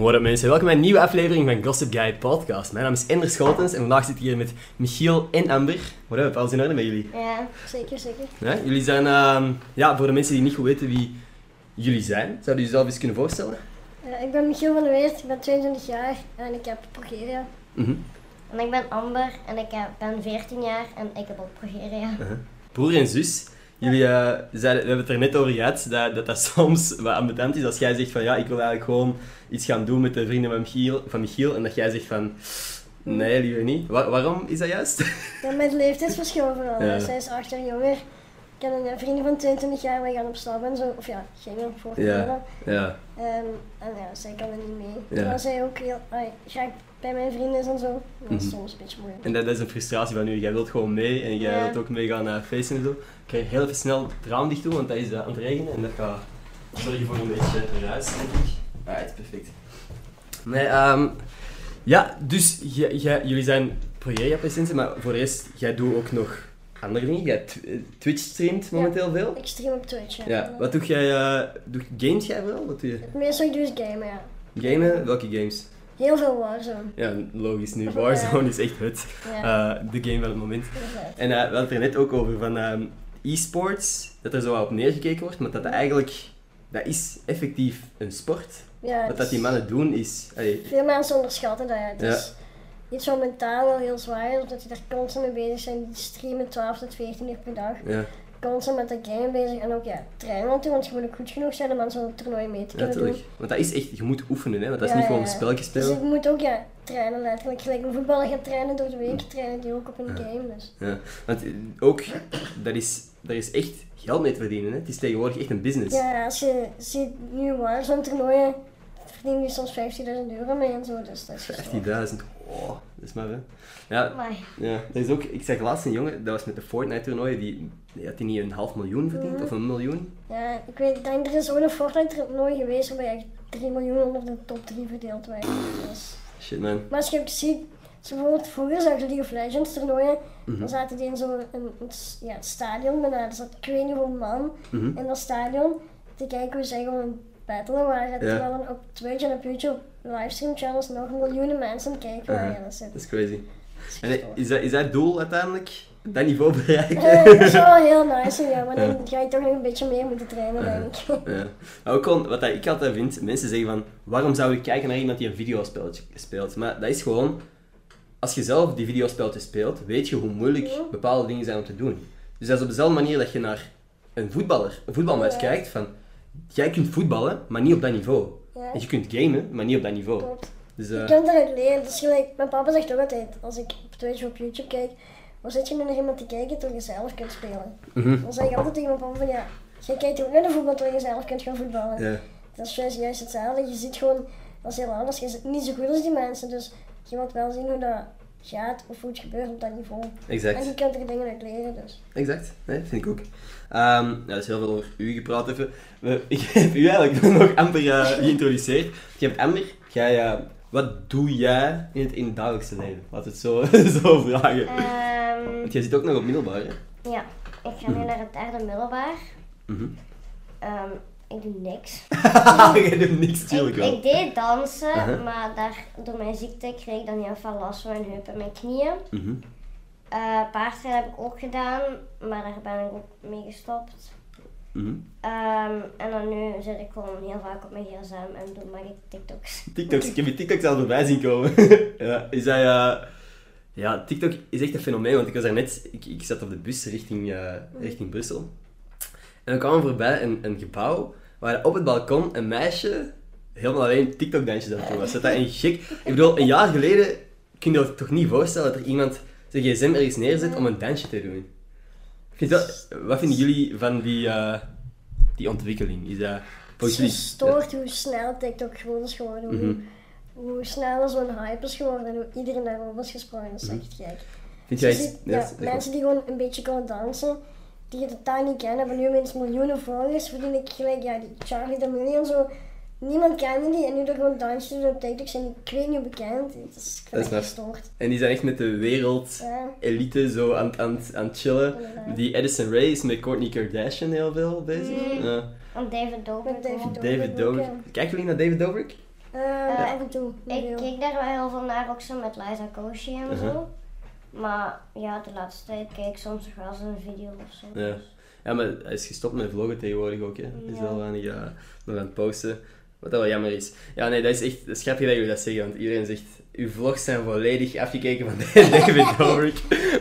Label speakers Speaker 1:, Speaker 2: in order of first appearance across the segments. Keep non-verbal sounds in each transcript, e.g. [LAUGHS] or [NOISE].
Speaker 1: What up mensen, welkom bij een nieuwe aflevering van Gossip Guy Podcast. Mijn naam is Ender Schotens en vandaag zit ik hier met Michiel en Amber. What up, alles in orde met jullie?
Speaker 2: Ja, zeker, zeker.
Speaker 1: Ja, jullie zijn, ehm, ja, voor de mensen die niet goed weten wie jullie zijn, zouden jullie jezelf eens kunnen voorstellen?
Speaker 2: Eh, ik ben Michiel van der Weert, ik ben 22 jaar en ik heb progeria.
Speaker 1: Mhm.
Speaker 3: En ik ben Amber en ik heb- ben 14 jaar en ik heb ook progeria.
Speaker 1: Broer en zus, jullie eh, zeiden, we hebben het er net over gehad, dat dat, dat [LAUGHS] soms wat ambetant is als jij zegt van ja, ik wil eigenlijk gewoon iets gaan doen met de vrienden van Michiel, van Michiel en dat jij zegt van nee, liever niet. Wa- waarom is dat juist? [LAUGHS]
Speaker 2: Ja, met leeftijdsverschil vooral.
Speaker 1: Ja.
Speaker 2: Zij is 8 jaar jonger. Ik heb een vriendin van 22 jaar, wij gaan op stap en zo. Of ja, gingen voor
Speaker 1: Ja.
Speaker 2: ja.
Speaker 1: ja.
Speaker 2: En, en ja, zij kan er niet mee.
Speaker 1: Ja.
Speaker 2: Terwijl zij ook heel graag bij mijn vrienden is en zo. Dat is
Speaker 1: Mhm.
Speaker 2: soms een beetje moeilijk.
Speaker 1: En dat, dat is een frustratie van u. Jij wilt gewoon mee en jij
Speaker 2: Ja.
Speaker 1: wilt ook meegaan naar feesten en zo. Ik ga heel even snel het raam dicht doen, want dat is eh, aan het regenen en dat gaat zorgen voor een beetje ruis, denk ik. Ah, het is perfect. Nee, ehm ja, dus jullie zijn progeria-patiënten, maar voor de rest, jij doet ook nog andere dingen. Jij tw- eh, Twitch streamt momenteel veel.
Speaker 2: Ik stream op Twitch. Ja.
Speaker 1: Ja, wat doe jij? eh doe, games jij wel? Wat doe je?
Speaker 2: Het meeste wat ik doe is gamen, ja.
Speaker 1: Gamen? Welke games?
Speaker 2: Heel veel Warzone.
Speaker 1: Ja, logisch nu. Warzone is echt het,
Speaker 2: Ja,
Speaker 1: eh, de game van het moment. En eh, we hadden het er net ook over van ehm, e-sports, dat er zo op neergekeken wordt, maar dat dat eigenlijk, dat is effectief een sport.
Speaker 2: ja
Speaker 1: Wat dat die mannen doen is, allee,
Speaker 2: Veel mensen onderschatten dat. Het
Speaker 1: Ja.
Speaker 2: is iets wat mentaal wel heel zwaar is, omdat die daar constant mee bezig zijn. Die streamen 12 tot 14 uur per dag.
Speaker 1: ja,
Speaker 2: Constant met dat game bezig en ook ja, trainen natuurlijk, want je moet ook goed genoeg zijn om aan zo'n toernooi mee te kunnen doen.
Speaker 1: natuurlijk. Want dat is echt, je moet oefenen, hè, want dat is
Speaker 2: Ja,
Speaker 1: niet gewoon
Speaker 2: ja,
Speaker 1: een
Speaker 2: ja.
Speaker 1: spelletje
Speaker 2: Dus
Speaker 1: spelen.
Speaker 2: ik moet ook ja, trainen letterlijk. Gelijk een voetballer gaat trainen door de week, trainen die ook op een game. Dus.
Speaker 1: Ja. Want eh, ook, dat is, daar is echt geld mee te verdienen. Hè. Het is tegenwoordig echt een business.
Speaker 2: Ja, als je ziet nu Warzone toernooien, verdienen die soms 15.000 euro mee en zo. Dus dat is gestoord.
Speaker 1: 15.000, oh, dat is maar hè. Ja, ja, dat is ook, ik zag laatst een jongen, dat was met de Fortnite toernooien, die, die had die niet een half miljoen verdiend, of een miljoen.
Speaker 2: Ja, ik weet, ik denk er is ook een Fortnite toernooi geweest waarbij echt 3 miljoen onder de top 3 verdeeld werden. Dus.
Speaker 1: Shit man.
Speaker 2: Maar als je ook ziet, zo bijvoorbeeld vroeger zag je League of Legends toernooien,
Speaker 1: Mhm.
Speaker 2: dan zaten die in zo'n een, een s- ja, stadion, maar daar zat ik weet niet hoeveel man
Speaker 1: Mhm.
Speaker 2: in dat stadion te kijken hoe zij gewoon battelen waren. Terwijl dan op Twitch en op YouTube livestream channels nog miljoenen mensen kijken waren.
Speaker 1: Aha.
Speaker 2: Ja, dat is,
Speaker 1: Dat is crazy.
Speaker 2: dat is
Speaker 1: En is dat, is dat doel uiteindelijk? Dat niveau bereiken?
Speaker 2: Dat zou wel heel [LAUGHS] nice ja, maar dan ga je toch nog een beetje meer moeten trainen, denk ik.
Speaker 1: Ja. Maar ook gewoon, wat ik altijd vind, mensen zeggen van, waarom zou ik kijken naar iemand die een videospelletje speelt? Maar dat is gewoon, als je zelf die videospelletjes speelt, weet je hoe moeilijk bepaalde dingen zijn om te doen. Dus dat is op dezelfde manier dat je naar een voetballer, een voetbalmatch kijkt, van, jij kunt voetballen, maar niet op dat niveau. En je kunt gamen, maar niet op dat niveau.
Speaker 2: klopt.
Speaker 1: Dus,
Speaker 2: Je
Speaker 1: eh,
Speaker 2: kunt eruit leren. Dus gelijk, mijn papa zegt ook altijd, als ik op Twitch of op YouTube kijk, waar zit je nu naar iemand te kijken terwijl je zelf kunt spelen?
Speaker 1: mhm.
Speaker 2: Dan zeg ik altijd tegen mijn papa van ja, jij kijkt ook naar de voetbal terwijl je zelf kunt gaan voetballen.
Speaker 1: ja.
Speaker 2: Dat is juist, juist hetzelfde. Je ziet gewoon, dat is heel anders. Je zit niet zo goed als die mensen, dus je wilt wel zien hoe dat gaat of hoe het gebeurt op dat niveau.
Speaker 1: exact.
Speaker 2: En je kunt er dingen uit leren, dus.
Speaker 1: Exact, nee, vind ik ook. Ehm ja, er is heel veel over u gepraat even. [LAUGHS] Ik heb u eigenlijk [LAUGHS] nog amper eh, geïntroduceerd. Je hebt Amber, jij, eh, wat doe jij in het, in het dagelijkse leven? Laat het zo, [LAUGHS] zo vragen.
Speaker 3: ehm,
Speaker 1: Want jij zit ook nog op middelbaar, hè?
Speaker 3: ja, ik ga nu naar het derde middelbaar.
Speaker 1: Mhm.
Speaker 3: Ehm, ik doe niks. [LAUGHS]
Speaker 1: jij doet niks,
Speaker 3: Ik,
Speaker 1: natuurlijk wel.
Speaker 3: ik deed dansen,
Speaker 1: Aha.
Speaker 3: maar daar, door mijn ziekte kreeg ik dan heel veel last van mijn heupen en mijn knieën.
Speaker 1: Mhm.
Speaker 3: Eh paardrijden heb ik ook gedaan, maar daar ben ik ook mee gestopt.
Speaker 1: Mhm.
Speaker 3: Ehm, en dan nu zit ik gewoon heel vaak op mijn gsm en doe maak ik TikToks.
Speaker 1: TikToks, ik heb je TikToks al voorbij zien komen. [LAUGHS] ja, is dat, eh, ja, TikTok is echt een fenomeen, want ik was daar net, ik, ik zat op de bus richting, eh, richting Brussel. En dan kwam er voorbij een, een gebouw waar op het balkon een meisje helemaal alleen TikTok-dansjes aan het doen was. Dat dat een gek... Ik bedoel, een jaar geleden kun je je toch niet voorstellen dat er iemand zijn gsm ergens neerzet om een dansje te doen. Ik vind dat, wat vinden jullie van die, eh, die ontwikkeling? Is dat...
Speaker 2: Het is hoe snel TikTok gewoon is geworden. Hoe snel zo'n hype is geworden en hoe iedereen daarover is gesprongen. Dat is
Speaker 1: Mhm.
Speaker 2: echt gek.
Speaker 1: Vind
Speaker 2: Je
Speaker 1: jij... ja, maar.
Speaker 2: mensen die gewoon een beetje kunnen dansen, die je totaal niet kennen, hebben nu ineens miljoenen volgers. Verdien ik gelijk, ja, die Charlie D'Amelio en zo. Niemand kende die en nu door gewoon dansjes op TikTok zijn die, ik weet niet hoe bekend. Het is, ik
Speaker 1: Dat
Speaker 2: gestoord.
Speaker 1: En die zijn echt met de wereld
Speaker 2: Ja,
Speaker 1: elite zo aan, aan, aan het chillen. Die Edison Ray is met Kourtney Kardashian heel veel bezig.
Speaker 3: Mm.
Speaker 1: Ja.
Speaker 3: En David Dobrik
Speaker 2: Met David. Dobrik.
Speaker 1: David. Kijken jullie naar David Dobrik?
Speaker 2: Eh, af en toe.
Speaker 3: Ik keek daar wel heel veel naar, ook zo met Liza Koshy en
Speaker 1: Uh-huh.
Speaker 3: zo. Maar ja, de laatste tijd keek ik soms nog wel eens een video of zo.
Speaker 1: Ja. Ja, maar hij is gestopt met vloggen tegenwoordig ook, hè. Hij is
Speaker 3: Ja.
Speaker 1: wel weinig eh, nog aan het posten. Wat dat wel jammer is. Ja, nee, dat is echt dat is grappig dat jullie dat zeggen, want iedereen zegt, uw vlogs zijn volledig afgekeken van [LAUGHS] David Dobrik.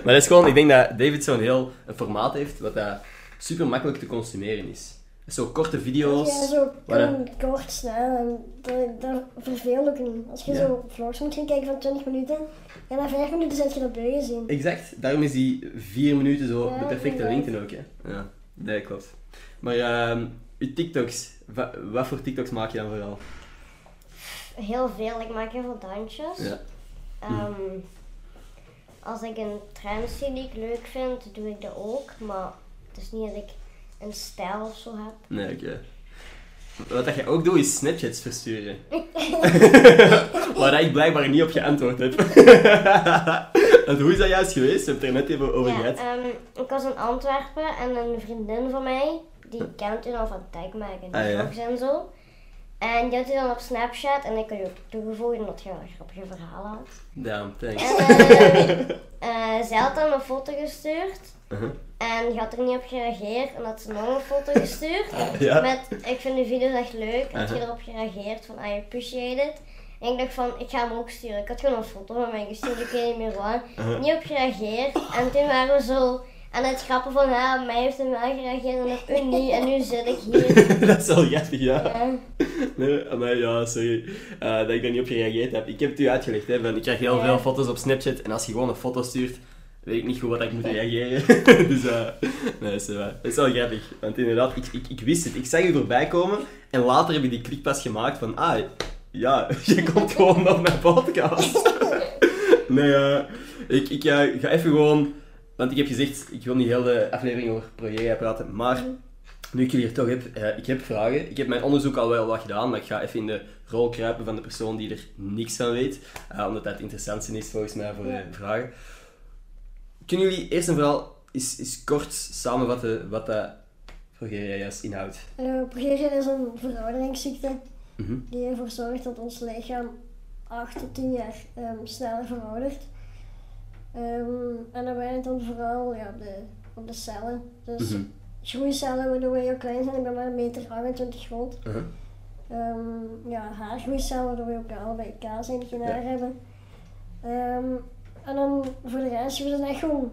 Speaker 1: Maar dat is gewoon, ik denk dat David zo'n heel een formaat heeft, wat dat super makkelijk te consumeren is. Zo korte video's.
Speaker 2: Ja, zo
Speaker 1: waar
Speaker 2: kort, snel en dat, dat verveelt ook niet. Als je
Speaker 1: Ja.
Speaker 2: zo vlogs moet gaan kijken van 20 minuten, en na 5 minuten zet je dat beu gezien.
Speaker 1: Exact, daarom is die vier minuten zo
Speaker 2: Ja,
Speaker 1: de perfecte lengte ook, hè. Ja, nee, klopt. Maar ehm uw TikToks, wa- wat voor TikToks maak je dan vooral?
Speaker 3: Heel veel, ik maak heel veel dansjes.
Speaker 1: Ja.
Speaker 3: Ehm, als ik een trend zie die ik leuk vind, doe ik dat ook. Maar het is niet dat ik een stijl of zo heb.
Speaker 1: Nee, oké. Wat dat je ook doet, is Snapchats versturen. [LAUGHS] Waar ik blijkbaar niet op geantwoord heb. [LAUGHS] Want hoe is dat juist geweest? We hebben het er net even over
Speaker 3: Ja,
Speaker 1: gehad.
Speaker 3: ehm, ik was in Antwerpen en een vriendin van mij, die kent toen al van tagmaken
Speaker 1: Ah, ja.
Speaker 3: vlogs en zo. En die had hij dan op Snapchat en ik had je ook toegevoegd omdat je wel grappige verhalen had.
Speaker 1: Ja, thanks.
Speaker 3: En eh, [LAUGHS] eh, zij had dan een foto gestuurd
Speaker 1: Uh-huh.
Speaker 3: en je had er niet op gereageerd en had ze nog een foto gestuurd. [LAUGHS]
Speaker 1: Ja.
Speaker 3: Met, ik vind de video's echt leuk. Had je
Speaker 1: Aha.
Speaker 3: erop gereageerd van, I appreciate it. En ik dacht van, ik ga hem ook sturen. Ik had gewoon een foto van mij gestuurd, ik weet niet meer waar.
Speaker 1: Aha.
Speaker 3: Niet op gereageerd. En toen waren we zo aan het grappen van, ja, mij heeft hem wel gereageerd en op u niet. En nu zit ik hier. [LAUGHS]
Speaker 1: dat is wel grappig, ja.
Speaker 3: Ja.
Speaker 1: Nee, maar ja, sorry eh, dat ik daar niet op gereageerd heb. Ik heb het u uitgelegd, hè. van, Ik krijg heel
Speaker 3: Ja.
Speaker 1: veel foto's op Snapchat en als je gewoon een foto stuurt, weet ik niet goed wat ik moet reageren. [LAUGHS] dus eh, nee, dat is, wel- dat is wel grappig. Want inderdaad, ik, ik, ik wist het. Ik zag u voorbij komen en later heb ik die klik pas gemaakt van, ah, ja, [LAUGHS] je komt gewoon op mijn podcast. [LAUGHS] nee, eh, ik, ik ga even gewoon, want ik heb gezegd, ik wil niet heel de aflevering over Projeria praten, maar nu ik jullie hier toch heb, ik heb vragen. Ik heb mijn onderzoek al wel wat gedaan, maar ik ga even in de rol kruipen van de persoon die er niks van weet. omdat dat het interessantste is volgens mij voor de vragen. Kunnen jullie eerst en vooral eens, eens kort samenvatten wat dat Progeria juist inhoudt?
Speaker 2: Uh, progeria is een verouderingsziekte
Speaker 1: Mhm.
Speaker 2: die ervoor zorgt dat ons lichaam 8 tot 10 jaar ehm, sneller veroudert. Ehm, en dat werkt dan vooral ja, op, de, op de cellen. Dus
Speaker 1: Mhm.
Speaker 2: groeicellen waardoor wij heel klein zijn, ik ben maar een meter 28 groot.
Speaker 1: Uh-huh.
Speaker 2: Ehm, ja, haargroeicellen waardoor we ook allebei kaas zijn, geen
Speaker 1: Ja.
Speaker 2: haar hebben. En dan voor de rest, we zijn echt gewoon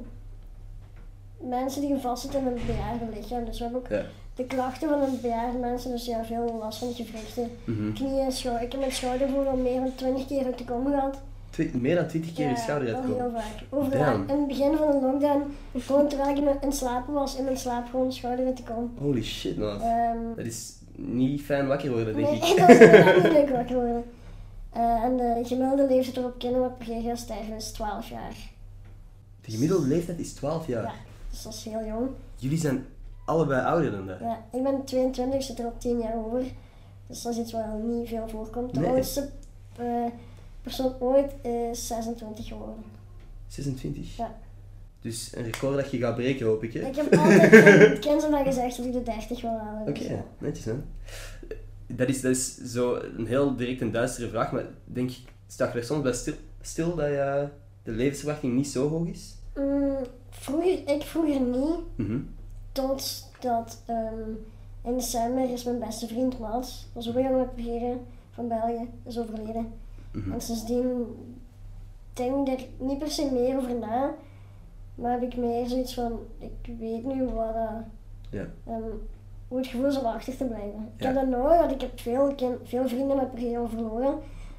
Speaker 2: mensen die vastzitten in een bejaarde lichaam. Dus we hebben ook
Speaker 1: Ja.
Speaker 2: de klachten van een bejaarde mensen, dus ja, veel last van gewrichten,
Speaker 1: Mhm.
Speaker 2: knieën, schouder. Ik heb mijn schoudervoer al meer dan 20 keer uit de kom gehad.
Speaker 1: Twi- meer dan 20 keer je
Speaker 2: Ja,
Speaker 1: schouder
Speaker 2: wel
Speaker 1: uitkomen.
Speaker 2: heel vaak. Overal. In het begin van de lockdown, gewoon terwijl ik in slaap was, in mijn slaap gewoon schouder uit de kom.
Speaker 1: Holy shit, man.
Speaker 2: Ehm,
Speaker 1: Dat is niet fijn wakker worden, denk
Speaker 2: Nee,
Speaker 1: ik. [LAUGHS]
Speaker 2: dat is niet [LAUGHS] leuk wakker worden. Eh, en de gemiddelde leeftijd waarop kinderen met progeria sterven is 12 jaar.
Speaker 1: De gemiddelde leeftijd is 12 jaar.
Speaker 2: Ja, dus dat is heel jong.
Speaker 1: Jullie zijn allebei ouder dan dat.
Speaker 2: Ja, ik ben 22, ik zit er op 10 jaar over. Dus dat is iets wat niet veel voorkomt. De
Speaker 1: Nee.
Speaker 2: oudste eh, persoon ooit is 26 geworden.
Speaker 1: 26.
Speaker 2: Ja.
Speaker 1: Dus een record dat je gaat breken, hoop ik, hè?
Speaker 2: Ik heb altijd [LAUGHS] mij gezegd dat ik de 30 wil halen.
Speaker 1: Oké,
Speaker 2: dus ja.
Speaker 1: netjes hè. Dat is, dat is zo een heel direct een duistere vraag, maar denk, sta je er soms bij stil, stil dat je, de levensverwachting niet zo hoog is?
Speaker 2: Mm, vroeger, ik vroeger niet.
Speaker 1: Mhm.
Speaker 2: Totdat ehm, in december is mijn beste vriend Mats, dat is ook een progeria van België, is overleden.
Speaker 1: Mhm.
Speaker 2: En sindsdien denk ik er niet per se meer over na, maar heb ik meer zoiets van, ik weet nu wat, dat,
Speaker 1: Ja.
Speaker 2: ehm, hoe het gevoel is om achter te blijven. Ik
Speaker 1: Ja.
Speaker 2: heb dat nooit, want ik heb veel, ken, veel vrienden met progeria verloren,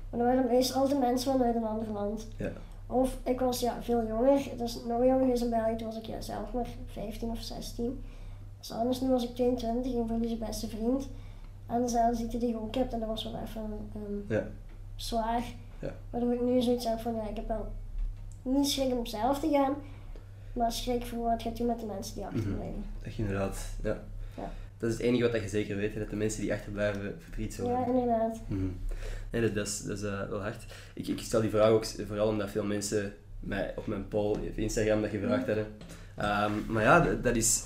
Speaker 2: maar dat waren meestal altijd mensen vanuit een ander land.
Speaker 1: Ja.
Speaker 2: Of ik was ja, veel jonger, dus nog jonger geweest in België, toen was ik ja, zelf maar 15 of 16. Dus anders nu was ik 22 en verlies je beste vriend. En dezelfde ziekte die je ook hebt en dat was wel even ehm,
Speaker 1: Ja.
Speaker 2: zwaar.
Speaker 1: Ja.
Speaker 2: Waardoor ik nu zoiets heb van, ja, ik heb wel niet schrik om zelf te gaan, maar schrik voor wat gaat doen met de mensen die
Speaker 1: Mhm.
Speaker 2: achterblijven.
Speaker 1: Dat je inderdaad, ja.
Speaker 2: Ja.
Speaker 1: Dat is het enige wat je zeker weet, dat de mensen die achterblijven verdriet zullen
Speaker 2: Ja,
Speaker 1: hebben.
Speaker 2: inderdaad.
Speaker 1: Mhm. Nee, dat, dat is, dat is eh, wel hard. Ik, ik stel die vraag ook vooral omdat veel mensen mij op mijn poll op Instagram dat gevraagd hadden. Ehm, maar ja, dat, dat is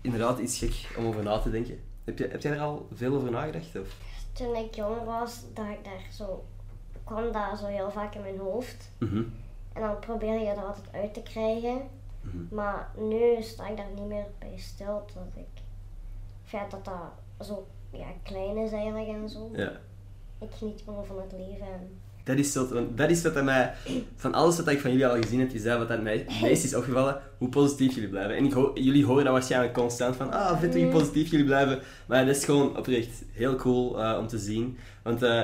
Speaker 1: inderdaad iets gek om over na te denken. Heb, je, heb jij er al veel over nagedacht? Of?
Speaker 3: toen ik jong was, dat ik daar zo, kwam dat zo heel vaak in mijn hoofd.
Speaker 1: Mhm.
Speaker 3: En dan probeerde je dat altijd uit te krijgen.
Speaker 1: Mhm.
Speaker 3: Maar nu sta ik daar niet meer bij stil. Dat ik, het feit dat dat zo ja, klein is eigenlijk en zo.
Speaker 1: Ja.
Speaker 3: Ik geniet gewoon van het leven. En
Speaker 1: Dat is, zo, dat is wat aan mij, van alles wat ik van jullie al gezien heb, is dat wat aan mij het meest is opgevallen, hoe positief jullie blijven. En ik jullie horen dat waarschijnlijk constant van, ah, vind hoe positief jullie blijven. Maar dat is gewoon oprecht heel cool eh, om te zien. Want eh,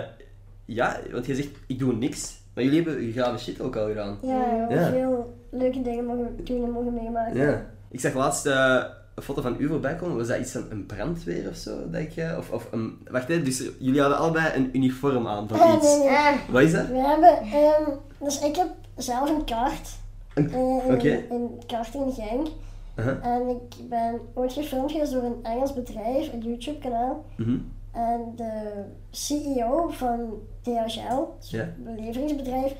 Speaker 1: ja, want je zegt, ik doe niks, maar jullie hebben gave shit ook al gedaan.
Speaker 2: Ja,
Speaker 1: Ja.
Speaker 2: veel leuke dingen mogen doen en mogen meemaken.
Speaker 1: Ja. Ik zag laatst eh, een foto van u voorbij komen. Was dat iets van een brandweer of zo? Dat ik, eh, of, of een... Wacht even, dus jullie hadden allebei een uniform aan van
Speaker 2: Ah,
Speaker 1: iets.
Speaker 2: nee, nee.
Speaker 3: Eh,
Speaker 1: Wat is dat?
Speaker 2: We hebben, ehm, dus ik heb zelf een kaart.
Speaker 1: Een-
Speaker 2: eh, in,
Speaker 1: oké.
Speaker 2: in Genk. En ik ben ooit gefilmd geweest door een Engels bedrijf, een YouTube kanaal.
Speaker 1: Mhm.
Speaker 2: En de CEO van DHL, dus
Speaker 1: Ja.
Speaker 2: een beleveringsbedrijf,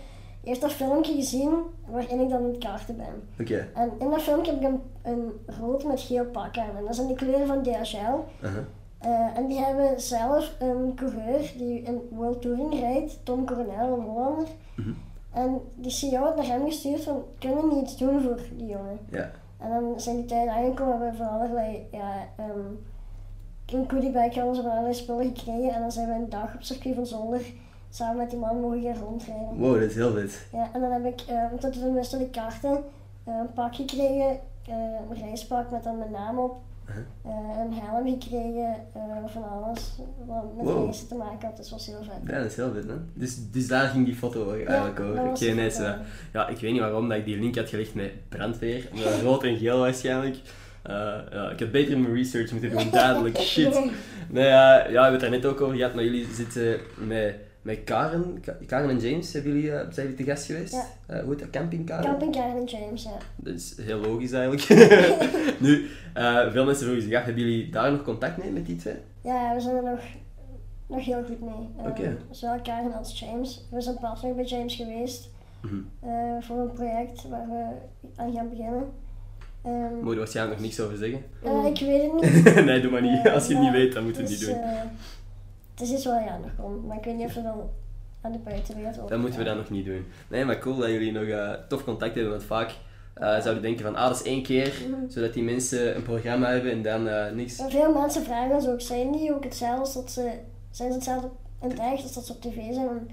Speaker 2: heeft dat filmpje gezien waarin ik dan het kaarten ben.
Speaker 1: Oké.
Speaker 2: En in dat filmpje heb ik een, een rood met geel pak aan. En dat zijn de kleuren van DHL.
Speaker 1: Uh-huh.
Speaker 2: Eh, en die hebben zelf een coureur die een World Touring rijdt, Tom Coronel, een Hollander.
Speaker 1: Mhm.
Speaker 2: En die CEO had naar hem gestuurd van, kunnen we iets doen voor die jongen?
Speaker 1: Ja.
Speaker 2: En dan zijn die tijd aangekomen, hebben we van allerlei, ja, een goodiebag hadden ze van allerlei spullen gekregen. En dan zijn we een dag op circuit van Zonder samen met die man mogen gaan rondrijden.
Speaker 1: Wow, dat is heel vet.
Speaker 2: Ja, en dan heb ik, uh, tot tenminste de kaarten, eh, een pak gekregen, eh, een reispak met dan mijn naam op. Eh, een helm gekregen, eh, van alles wat met
Speaker 1: Wow.
Speaker 2: reizen te maken had, dus dat was heel vet.
Speaker 1: Ja, dat is heel vet, hè? Dus, dus daar ging die foto eigenlijk
Speaker 2: Ja,
Speaker 1: over. Oké, zo.
Speaker 2: eh.
Speaker 1: Ja, ik weet niet waarom dat ik die link had gelegd met brandweer. Maar [LAUGHS] rood en geel waarschijnlijk. Eh, ja, ik had beter mijn research moeten doen, [LAUGHS] duidelijk. Shit. Nee, ja, ja, we hebben het er net ook over gehad, maar jullie zitten met, met Karen, Ka- Karen en James, hebben jullie, eh, zijn jullie te gast geweest?
Speaker 2: Ja.
Speaker 1: Eh, hoe heet dat? Camping Karen?
Speaker 2: Camping Karen James, ja.
Speaker 1: Dat is heel logisch eigenlijk. [LAUGHS] nu, eh, veel mensen vroegen zich af, hebben jullie daar nog contact mee met die twee?
Speaker 2: Ja, we zijn er nog, nog heel goed mee.
Speaker 1: Oké.
Speaker 2: Zowel Karen als James. We zijn pas nog bij James geweest
Speaker 1: Mhm.
Speaker 2: voor een project waar we aan gaan beginnen. Ehm,
Speaker 1: Moet je waarschijnlijk nog niks over zeggen?
Speaker 2: ik weet het niet. [LAUGHS]
Speaker 1: nee, doe maar niet. Als je het niet weet, dan moet je het niet
Speaker 2: is,
Speaker 1: doen.
Speaker 2: Het is je aan nog komt, maar ik weet niet of we dan aan de buitenwereld over
Speaker 1: Dat moeten we dan nog niet doen. Nee, maar cool dat jullie nog eh, tof contact hebben, want vaak eh, zouden denken van, ah, dat is één keer,
Speaker 2: Mhm.
Speaker 1: zodat die mensen een programma hebben en dan eh, niks.
Speaker 2: En veel mensen vragen ons ook, zijn die ook hetzelfde als dat ze, zijn ze hetzelfde in het echt als dat ze op tv zijn? En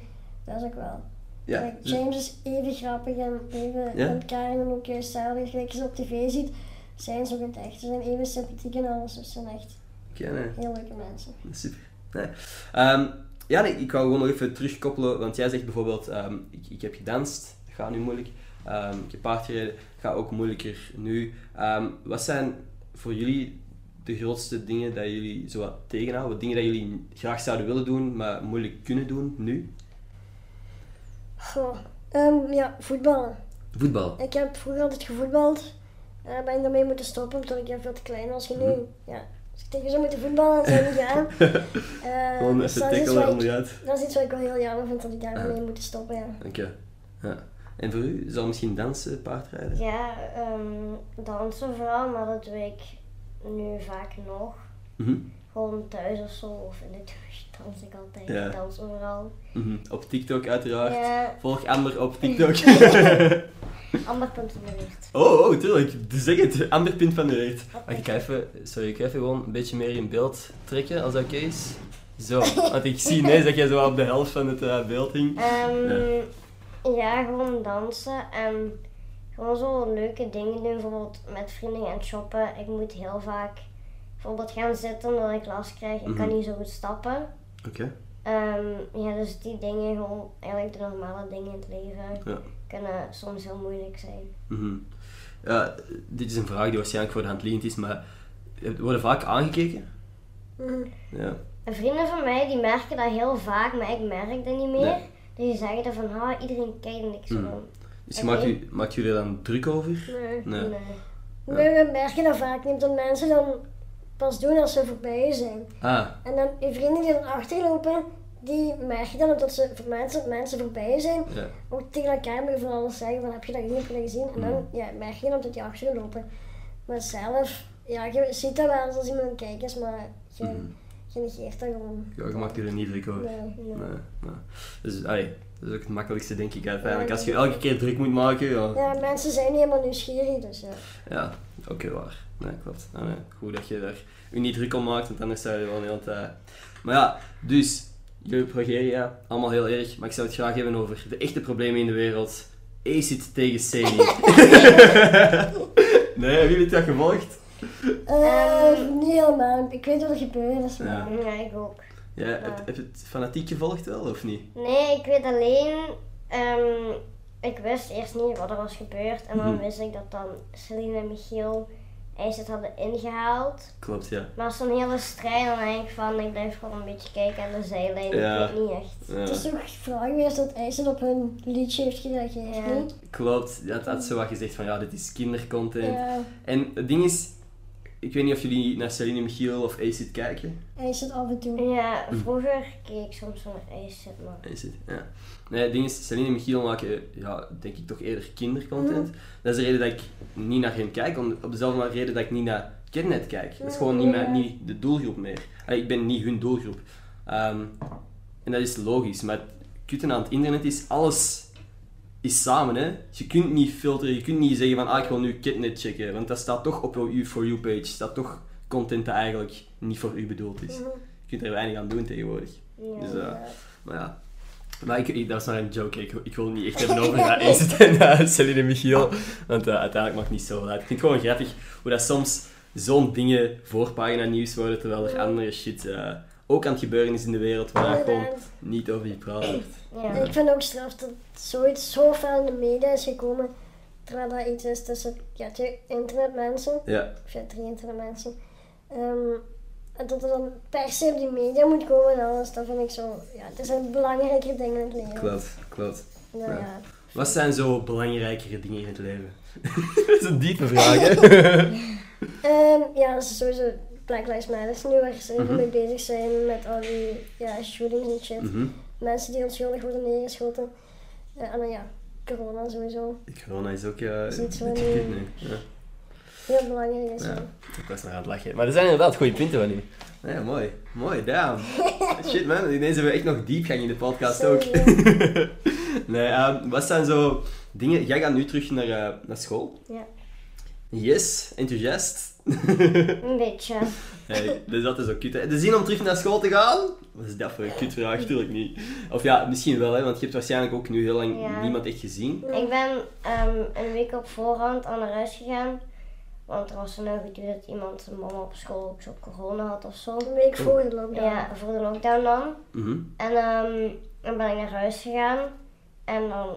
Speaker 2: dat is ook wel.
Speaker 1: Ja, dus-
Speaker 2: James is even grappig en even,
Speaker 1: Ja?
Speaker 2: en Karen ook juist hetzelfde. Gelijk je ze op tv ziet, zijn ze ook in het echt. Ze zijn even sympathiek en alles, dus ze zijn echt
Speaker 1: nee.
Speaker 2: heel leuke mensen.
Speaker 1: Super. Nee. Ehm, ja, nee, ik wou gewoon nog even terugkoppelen, want jij zegt bijvoorbeeld, ehm, ik, ik heb gedanst, dat gaat nu moeilijk. Ehm, ik heb paard gereden, gaat ook moeilijker nu. Wat zijn voor jullie de grootste dingen dat jullie zo wat tegenhouden? Dingen dat jullie graag zouden willen doen, maar moeilijk kunnen doen nu?
Speaker 2: Goh, ja, voetballen.
Speaker 1: Voetbal.
Speaker 2: Ik heb vroeger altijd gevoetbald. En ben ik daarmee moeten stoppen omdat ik veel te klein was.
Speaker 1: Mhm.
Speaker 2: Nu, ja, als ik tegen zou moeten voetballen, zou ik niet gaan. [LAUGHS] Eh,
Speaker 1: Gewoon
Speaker 2: dus
Speaker 1: even
Speaker 2: iets
Speaker 1: tackelen onderuit.
Speaker 2: dat is iets wat ik wel heel jammer vind dat ik daarmee
Speaker 1: Ah.
Speaker 2: moet stoppen. Ja.
Speaker 1: Oké. Ja. En voor u, zou misschien dansen, paardrijden?
Speaker 3: Ja, ehm, dansen vooral, maar dat doe ik nu vaak nog.
Speaker 1: Mhm.
Speaker 3: Gewoon thuis of zo, of in de douche dans ik altijd.
Speaker 1: Ja.
Speaker 3: Ik dans overal.
Speaker 1: Mhm. Op TikTok uiteraard.
Speaker 3: Ja,
Speaker 1: Volg Ander op [LAUGHS] TikTok. [LAUGHS]
Speaker 3: ander punt in de licht.
Speaker 1: oh, oh, tuurlijk. Zeg het. Ander punt van de reet. Mag ik even, sorry, ik ga even gewoon een beetje meer in beeld trekken, als dat oké is? Zo, [LAUGHS] want ik zie ineens dat jij zo op de helft van het eh, beeld hing.
Speaker 3: Ehm, ja. gewoon dansen en gewoon zo leuke dingen doen, bijvoorbeeld met vrienden gaan shoppen. Ik moet heel vaak bijvoorbeeld gaan zitten omdat ik last krijg. Ik kan
Speaker 1: Mhm.
Speaker 3: niet zo goed stappen.
Speaker 1: Oké.
Speaker 3: Ehm, ja, dus die dingen, gewoon eigenlijk de normale dingen in het leven,
Speaker 1: Ja.
Speaker 3: kunnen soms heel moeilijk zijn.
Speaker 1: Mhm. Ja, dit is een vraag die waarschijnlijk voor de hand liggend is, maar worden vaak aangekeken?
Speaker 2: Mhm.
Speaker 1: Ja.
Speaker 3: En vrienden van mij die merken dat heel vaak, maar ik merk dat niet meer.
Speaker 1: Nee.
Speaker 3: Die zeggen dan van, ha, iedereen kijkt en ik zo
Speaker 1: Mhm.
Speaker 3: van,
Speaker 1: Dus maakt, u, maakt jullie er dan druk over?
Speaker 2: Nee.
Speaker 1: Nee.
Speaker 3: nee.
Speaker 2: We merken dat vaak niet, dat mensen dan pas doen als ze voorbij zijn.
Speaker 1: Ah,
Speaker 2: En dan je vrienden die dan achterlopen, die merken dan dat ze voor mensen, mensen voorbij zijn.
Speaker 1: ja.
Speaker 2: Ook tegen elkaar moet je van alles zeggen van heb je dat gezien, heb je dat gezien? En dan
Speaker 1: Mhm.
Speaker 2: ja, merk je dan dat die achterlopen. Maar zelf, ja, je ziet dat wel als iemand aan het kijken is, maar je,
Speaker 1: Mhm.
Speaker 2: je negeert dat gewoon.
Speaker 1: Ja, je maakt er niet druk over.
Speaker 2: Nee.
Speaker 1: Nee, nee. Dus, allee, dat is ook het makkelijkste, denk ik, uiteindelijk. Als je elke keer druk moet maken, ja.
Speaker 2: Ja, mensen zijn niet helemaal nieuwsgierig, dus ja.
Speaker 1: Ja, oké, waar. Nee, klopt. Ah, nee. Goed dat je daar je niet druk om maakt, want anders zou je gewoon heel tijd... Maar ja, dus, jullie progeria, allemaal heel erg, maar ik zou het graag hebben over de echte problemen in de wereld. Acid tegen Sadie. [LAUGHS] nee, hebben jullie dat gevolgd?
Speaker 2: Eh, niet helemaal. Ik weet wat er gebeurd is, maar...
Speaker 1: Ja.
Speaker 3: Ik ook.
Speaker 1: Ja, heb, heb je het fanatiek gevolgd wel, of niet?
Speaker 3: Nee, ik weet alleen. ehm, ik wist eerst niet wat er was gebeurd. En dan
Speaker 1: Mhm.
Speaker 3: wist ik dat dan Celine en Michiel IJs het hadden ingehaald.
Speaker 1: Klopt, ja.
Speaker 3: Maar zo'n hele strijd, dan denk ik van, ik blijf gewoon een beetje kijken aan de zijlijn.
Speaker 1: Ja.
Speaker 3: Ik weet niet echt.
Speaker 1: Ja.
Speaker 2: Het is toch vraag geweest dat IJzer op hun liedje heeft gereageerd,
Speaker 3: Ja.
Speaker 2: niet?
Speaker 1: Klopt, dat had zo wat gezegd van ja, dit is kindercontent.
Speaker 2: Ja,
Speaker 1: En het ding is, ik weet niet of jullie naar Celine Michiel of Acid kijken.
Speaker 2: IJzer af en toe.
Speaker 3: Ja, vroeger keek ik soms naar IJs, maar...
Speaker 1: Acid, ja. Nee, het ding is, Celine en Michiel maken, ja, denk ik toch eerder kindercontent. Dat is de reden dat ik niet naar hen kijk, om, op dezelfde reden dat ik niet naar Kidnet kijk. Dat is gewoon niet, mijn, niet de doelgroep meer. Allee, ik ben niet hun doelgroep. Ehm, en dat is logisch, maar het kutte aan het internet is, alles is samen. Hè? Je kunt niet filteren, je kunt niet zeggen van ah, ik wil nu Kidnet checken, want dat staat toch op jouw For You page, staat toch content dat eigenlijk niet voor u bedoeld is. Je kunt er weinig aan doen tegenwoordig.
Speaker 3: Ja.
Speaker 1: Dus, eh, maar ja. Maar ik, ik- dat was maar een joke. Ik, ik wil niet echt [LAUGHS] hebben over uh, Acid en uh, Celine en Michiel. Want eh, uiteindelijk maakt het niet zo uit. Ik vind het gewoon grappig hoe dat soms zo'n dingen voorpagina nieuws worden, terwijl er andere shit eh, ook aan het gebeuren is in de wereld waar gewoon
Speaker 2: Inderdaad.
Speaker 1: niet over gepraat wordt.
Speaker 3: Ja.
Speaker 2: Ik vind ook straf dat zoiets zo ver in de media is gekomen, terwijl dat iets is tussen ja, twee internetmensen,
Speaker 1: Ja,
Speaker 2: of ja, drie internetmensen. Ehm, en dat er dan per se op die media moet komen en alles, dat vind ik zo, ja, het zijn belangrijke dingen in het leven.
Speaker 1: klopt, klopt.
Speaker 2: Nou,
Speaker 1: Ja.
Speaker 2: ja.
Speaker 1: Wat zijn zo belangrijkere dingen in het leven? [LAUGHS] dat is een diepe vraag, hè?
Speaker 2: Ehm, ja, dat is sowieso Black Lives Matter nu waar ze even
Speaker 1: Mhm.
Speaker 2: mee bezig zijn met al die ja, shootings en shit.
Speaker 1: Mhm.
Speaker 2: Mensen die onschuldig worden neergeschoten. En dan ja, corona sowieso.
Speaker 1: Corona is ook
Speaker 2: Is iets
Speaker 1: nu. Ja.
Speaker 2: Heel belangrijk is.
Speaker 1: Ja,
Speaker 2: Ja.
Speaker 1: ik was nog aan het lachen. Maar er zijn inderdaad goede punten van u. Ja, mooi. Mooi, damn. [LAUGHS] Shit man, ineens hebben we echt nog diepgang in de podcast ook. [LAUGHS] Nee, ehm, wat zijn zo dingen... Jij gaat nu terug naar, eh, naar school.
Speaker 3: Ja.
Speaker 1: Yes, enthousiast.
Speaker 3: Een beetje.
Speaker 1: hey, dus dat is ook kut. hè. De zin om terug naar school te gaan? Wat is dat voor een kutvraag? Tuurlijk niet. Of ja, misschien wel, hè, want je hebt waarschijnlijk ook nu heel lang
Speaker 3: Ja.
Speaker 1: niemand echt gezien.
Speaker 3: Ik ben ehm, een week op voorhand al naar huis gegaan. Want er was een geduurd dat iemand zijn mama op school ook zo corona had of zo.
Speaker 2: Een week voor de lockdown.
Speaker 3: Ja, voor de lockdown dan.
Speaker 1: Mhm.
Speaker 3: En ehm, dan ben ik naar huis gegaan. En dan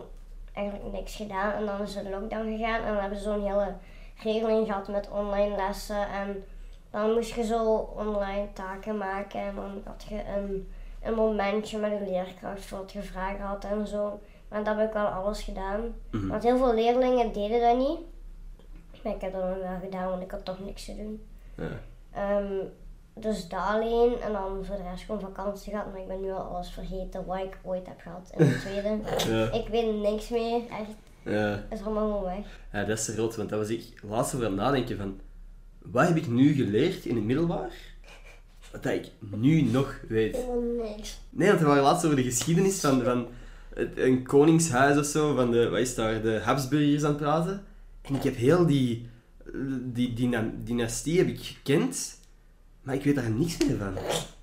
Speaker 3: eigenlijk niks gedaan. En dan is de lockdown gegaan. En dan hebben ze zo'n hele regeling gehad met online lessen. En dan moest je zo online taken maken. En dan had je een, een momentje met een leerkracht voor wat je vragen had en zo. Maar dat heb ik wel alles gedaan.
Speaker 1: Mhm.
Speaker 3: Want heel veel leerlingen deden dat niet. Maar ik heb dat dan wel gedaan, want ik had toch niks te doen.
Speaker 1: Ja.
Speaker 3: Ehm, dus dat alleen. En dan voor de rest gewoon vakantie gehad. Maar ik ben nu al alles vergeten wat ik ooit heb gehad in de [LAUGHS] tweede.
Speaker 1: Ja.
Speaker 3: Ik weet niks meer. Echt,
Speaker 1: Ja.
Speaker 3: het is allemaal weg.
Speaker 1: ja, dat is rot, want dat was ik laatst over aan het nadenken van... Wat heb ik nu geleerd in het middelbaar? Wat dat ik nu nog weet.
Speaker 2: Helemaal niks.
Speaker 1: Nee, want we waren laatst over de geschiedenis van, van het- een koningshuis of zo, van de, wat is daar, de Habsburgers aan het praten. En ik heb heel die, die, die dyna- dynastie heb ik gekend, maar ik weet daar niks meer van.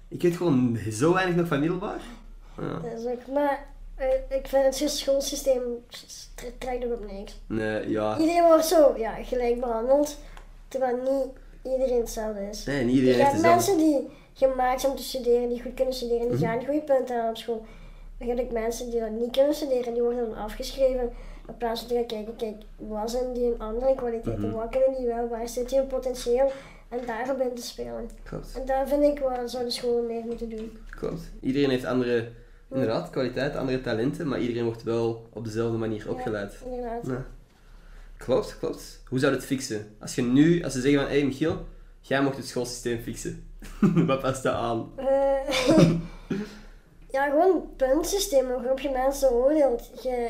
Speaker 1: Ik weet gewoon zo weinig nog van middelbaar. Ja.
Speaker 2: Dat is ook, maar ik vind het schoolsysteem tre- trekt ook op niks.
Speaker 1: Nee, ja.
Speaker 2: Iedereen wordt zo ja, gelijk behandeld, terwijl niet iedereen hetzelfde is.
Speaker 1: Nee, niet
Speaker 2: Je
Speaker 1: iedereen heeft
Speaker 2: hebt mensen die gemaakt zijn om te studeren, die goed kunnen studeren, die
Speaker 1: Mhm.
Speaker 2: gaan goede punten halen op school. Maar je hebt ook mensen die dat niet kunnen studeren, die worden dan afgeschreven. In plaats van te gaan kijken, kijk, wat zijn die een andere kwaliteiten,
Speaker 1: Mhm.
Speaker 2: wat kunnen die wel, waar zit die een potentieel en daarop in te spelen.
Speaker 1: Klopt,
Speaker 2: En daar vind ik wel, zouden scholen meer moeten doen.
Speaker 1: klopt. Iedereen heeft andere, inderdaad, kwaliteiten, andere talenten, maar iedereen wordt wel op dezelfde manier opgeleid.
Speaker 2: Ja, inderdaad.
Speaker 1: Ja. Klopt, klopt. Hoe zou je het fixen? Als je nu, als ze zeggen van, hé hey, Michiel, jij mocht het schoolsysteem fixen. [LAUGHS] Wat past dat aan?
Speaker 2: Eh, [LAUGHS] ja, gewoon een puntsysteem waarop je mensen oordeelt. Je,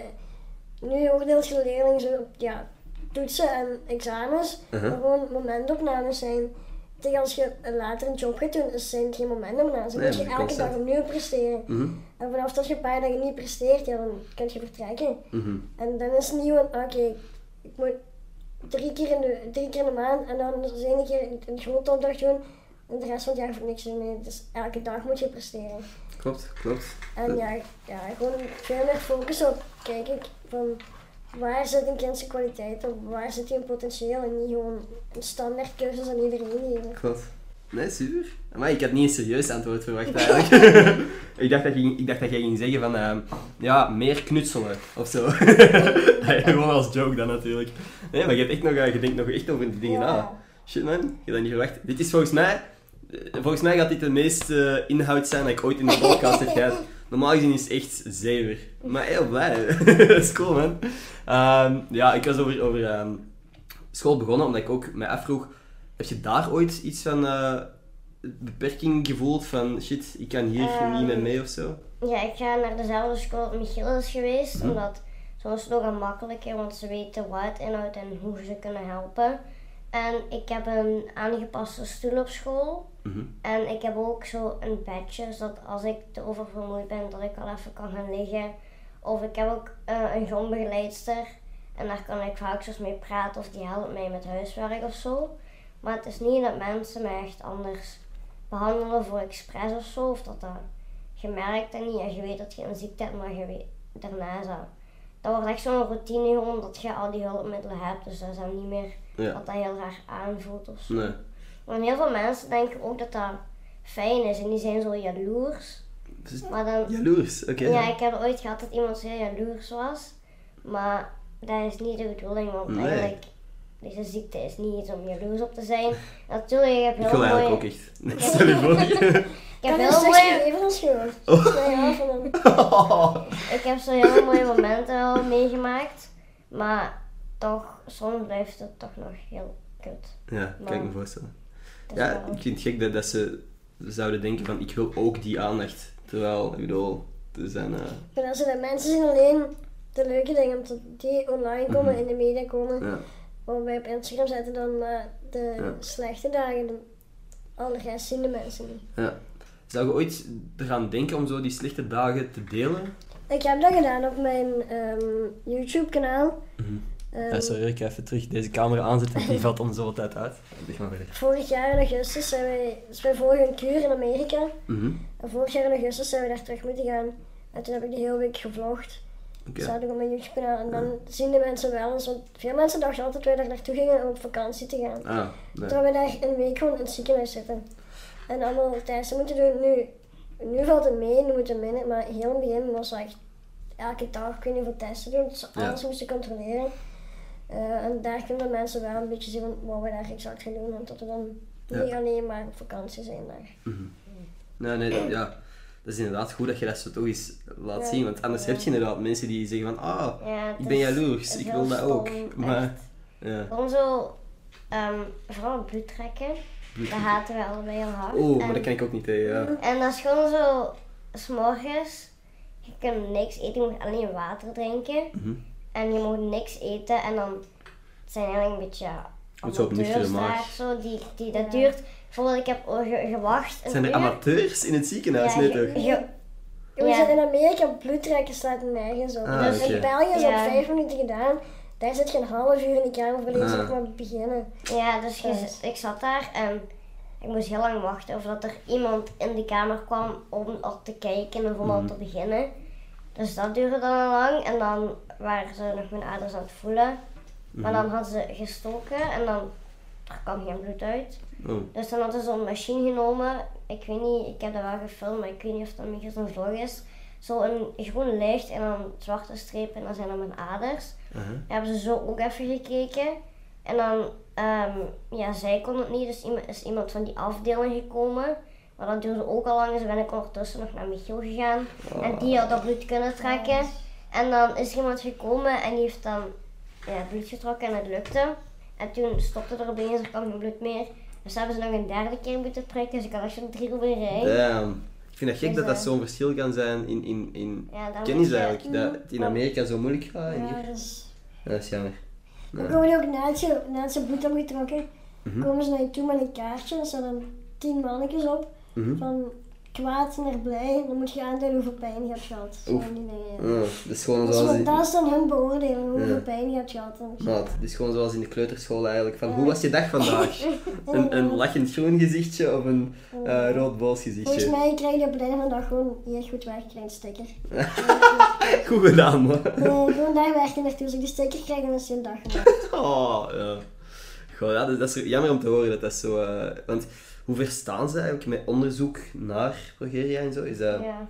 Speaker 2: nu oordeelt je de leerling zo op ja, toetsen en examens,
Speaker 1: Uh-huh.
Speaker 2: maar gewoon momentopnames zijn. Tegen als je later een job gaat doen, zijn het geen momenten meer aan. Dan
Speaker 1: Nee,
Speaker 2: moet je
Speaker 1: maar
Speaker 2: elke dag opnieuw presteren.
Speaker 1: Mhm,
Speaker 2: En vanaf dat je een paar dagen niet presteert, ja, dan kun je vertrekken.
Speaker 1: mhm.
Speaker 2: En dan is het van, oké, ik moet drie keer, in de, drie keer in de maand en dan eens één keer een grote opdracht doen. En de rest van het jaar voor niks doen. Nee, dus elke dag moet je presteren.
Speaker 1: Klopt, klopt.
Speaker 2: En ja, ja, gewoon veel meer focus op kijken van waar zit een kind zijn kwaliteit op, waar zit hij een potentieel en niet gewoon een standaard cursus aan iedereen geven.
Speaker 1: Klopt. Nee, super. Maar ik had niet een serieus antwoord verwacht [LAUGHS] eigenlijk. [LAUGHS] ik, dacht dat je, ik dacht dat jij ging zeggen van, ehm, ja, meer knutselen of zo. [LAUGHS] Gewoon als joke dan natuurlijk. Nee, maar je, hebt echt nog, eh, je denkt nog echt over die dingen na.
Speaker 2: Ja.
Speaker 1: Shit man, je had dat niet verwacht. Dit is volgens mij, eh, volgens mij gaat dit de meeste inhoud zijn dat ik ooit in de podcast heb gehad. Normaal gezien is het echt zever. Maar heel blij. [LAUGHS] dat is cool man. Ehm, ja, ik was over, over ehm, school begonnen omdat ik ook mij afvroeg, heb je daar ooit iets van eh, beperking gevoeld van shit, ik kan hier
Speaker 3: Ehm.
Speaker 1: niet mee mee of zo?
Speaker 3: Ja, ik ga naar dezelfde school als Michiel is geweest,
Speaker 1: Mhm.
Speaker 3: omdat zo is het nog gemakkelijker, want ze weten wat het inhoudt en hoe ze kunnen helpen. En ik heb een aangepaste stoel op school.
Speaker 1: Mhm.
Speaker 3: En ik heb ook zo een bedje, zodat als ik te oververmoeid ben, dat ik al even kan gaan liggen. Of ik heb ook eh, een grondbegeleidster. En daar kan ik vaak zoals mee praten of die helpt mij met huiswerk of zo. Maar het is niet dat mensen mij echt anders behandelen voor expres of zo. Of dat dat, je merkt dat niet en je weet dat je een ziekte hebt, maar je weet daarna is dat. Dat wordt echt zo'n routine gewoon dat je al die hulpmiddelen hebt. Dus dat is dan niet meer
Speaker 1: Ja,
Speaker 3: dat dat heel raar aanvoelt of zo.
Speaker 1: nee.
Speaker 3: Want heel veel mensen denken ook dat dat fijn is en die zijn zo jaloers. Maar dan,
Speaker 1: Jaloers, oké.
Speaker 3: ja, ik heb ooit gehad dat iemand zeer jaloers was. Maar dat is niet de bedoeling, want
Speaker 1: Nee.
Speaker 3: eigenlijk, deze ziekte is niet iets om jaloers op te zijn. [LAUGHS] Natuurlijk, ik heb
Speaker 1: Ik
Speaker 3: heel
Speaker 1: wil eigenlijk
Speaker 3: mooie...
Speaker 1: ook echt. [LAUGHS] Nee, stel je voor.
Speaker 3: Ik heb
Speaker 2: Ik
Speaker 3: heel [LAUGHS] mooie...
Speaker 2: gegeven als gehoord.
Speaker 1: Oh.
Speaker 3: Ik heb zo heel mooie momenten wel meegemaakt. Maar toch, soms blijft het toch nog heel kut.
Speaker 1: Ja, kan ik me voorstellen. Ja,
Speaker 3: wel-
Speaker 1: ik vind het gek dat, dat ze zouden denken van ik wil ook die aandacht. Terwijl, ik bedoel, er zijn... eh,
Speaker 2: Maar als de mensen zien alleen de leuke dingen, omdat die online komen,
Speaker 1: Mhm.
Speaker 2: in de media komen.
Speaker 1: ja.
Speaker 2: Wij op Instagram zetten, dan eh, de
Speaker 1: Ja.
Speaker 2: slechte dagen. De, al de rest zien de mensen niet.
Speaker 1: Ja. Zou je ooit eraan denken om zo die slechte dagen te delen?
Speaker 2: Ik heb dat gedaan op mijn ehm, YouTube kanaal. Ehm,
Speaker 1: sorry, ik ga even terug deze camera aanzetten. Die valt om zoveel tijd uit. [LAUGHS] Leg maar verder.
Speaker 2: vorig jaar in augustus zijn wij, dus wij volgen een kuur in Amerika.
Speaker 1: Mhm.
Speaker 2: En vorig jaar in augustus zijn we daar terug moeten gaan. En toen heb ik de hele week gevlogd. Staat ook op mijn YouTube kanaal. En dan zien de mensen wel eens, want veel mensen dachten altijd dat wij daar naartoe gingen om op vakantie te gaan.
Speaker 1: Ah, nee.
Speaker 2: Terwijl we daar een week gewoon in het ziekenhuis zitten. En allemaal testen moeten doen. Nu, nu valt het mee, nu moeten we minder. Maar heel in het begin was echt elke dag kun je hoeveel testen doen. Dus
Speaker 1: Ja.
Speaker 2: alles moesten controleren. Eh, en daar kunnen mensen wel een beetje zien van wat we daar exact gaan doen. En dat we dan
Speaker 1: Ja.
Speaker 2: niet alleen maar op vakantie zijn daar.
Speaker 1: Nee, nee, ja. Dat is inderdaad goed dat je dat zo toch eens laat
Speaker 2: Ja.
Speaker 1: zien. Want anders heb je inderdaad mensen die zeggen van ah, ik ben jaloers, ik wil dat ook. Maar.
Speaker 3: Gewoon zo, ehm, vooral bloed trekken. Dat haten we allebei heel hard.
Speaker 1: Oeh, maar
Speaker 3: en,
Speaker 1: dat kan ik ook niet tegen, ja.
Speaker 3: en dat is gewoon zo, s'morgens, je kunt niks eten, je moet alleen water drinken.
Speaker 1: Mhm.
Speaker 3: En je moet niks eten en dan zijn eigenlijk een beetje
Speaker 1: op
Speaker 3: amateurs daar, zo, die, die, dat duurt. Bijvoorbeeld, ik heb ge- gewacht een
Speaker 1: Zijn er
Speaker 3: uur.
Speaker 1: amateurs in het ziekenhuis?
Speaker 3: Ja,
Speaker 1: nee
Speaker 3: je-
Speaker 1: toch?
Speaker 3: je-
Speaker 2: We
Speaker 3: Ja.
Speaker 2: zijn in Amerika bloedtrekken staat nergens op.
Speaker 1: Ah,
Speaker 2: dus
Speaker 1: oké.
Speaker 2: in België is
Speaker 3: Ja.
Speaker 2: op vijf minuten gedaan. Daar zit je een half uur in de kamer voor
Speaker 1: Ah.
Speaker 2: zeg maar beginnen.
Speaker 3: Ja, dus je- ik zat daar en ik moest heel lang wachten voordat er iemand in die kamer kwam om al te kijken en om al te beginnen. Dus dat duurde dan lang en dan waren ze nog mijn aders aan het voelen. Maar dan hadden ze gestoken en dan er kwam geen bloed uit.
Speaker 1: Oh.
Speaker 3: Dus dan hadden ze zo'n machine genomen. Ik weet niet, ik heb dat wel gefilmd, maar ik weet niet of dat een zo'n vlog is. Zo een groen licht en dan zwarte strepen en dan zijn dat mijn aders.
Speaker 1: aha.
Speaker 3: Hebben ze zo ook even gekeken. En dan, ehm, ja, zij kon het niet, dus iemand, is iemand van die afdeling gekomen. Maar dat duurde ook al lang, dus ben ik ondertussen nog naar Michiel gegaan. En die had dat bloed kunnen trekken. En dan is er iemand gekomen en die heeft dan ja, bloed getrokken en het lukte. En toen stopte er opeens, er kwam geen bloed meer. Dus hebben ze nog een derde keer moeten prikken, dus ik had echt zo'n drie op een rij.
Speaker 1: Damn. Ik vind het gek
Speaker 3: Dus,
Speaker 1: dat dat
Speaker 3: eh,
Speaker 1: zo'n verschil kan zijn in, in, in
Speaker 3: Ja, dan
Speaker 1: kennis
Speaker 3: je-
Speaker 1: eigenlijk. Dat het in Amerika zo moeilijk gaat en
Speaker 2: Ja,
Speaker 1: hier...
Speaker 2: dus...
Speaker 1: Ja, dat is jammer.
Speaker 2: We komen ook na zijn bloed hebben getrokken. komen ze naar je toe met een kaartje. Er staan dan tien mannetjes op.
Speaker 1: Mhm.
Speaker 2: Van kwaad naar blij. Dan moet je aanduiden hoeveel pijn je hebt gehad. Zo
Speaker 1: Oef.
Speaker 2: van die dingen.
Speaker 1: Ja, dat is gewoon
Speaker 2: Dus
Speaker 1: zoals
Speaker 2: dat is dan hun beoordeling, hoeveel
Speaker 1: Ja.
Speaker 2: pijn je hebt gehad. En zo.
Speaker 1: Maat, het is gewoon zoals in de kleuterschool eigenlijk. Van, hoe was je dag vandaag? [LAUGHS] Een, een lachend groen gezichtje of een eh, rood boos
Speaker 2: Volgens
Speaker 1: gezichtje?
Speaker 2: mij krijg je op het einde van de dag gewoon hier goed werk, krijg een sticker. [LAUGHS]
Speaker 1: Goed gedaan, man.
Speaker 2: Nee, gewoon daar werk je naartoe. Als ik die sticker krijg, dan is je een dag gemaakt. [LAUGHS]
Speaker 1: Oh, ja. Goh, ja, dat, dat is jammer om te horen dat dat zo... eh, want hoe ver staan ze eigenlijk met onderzoek naar progeria en zo? Is dat...
Speaker 3: Ja.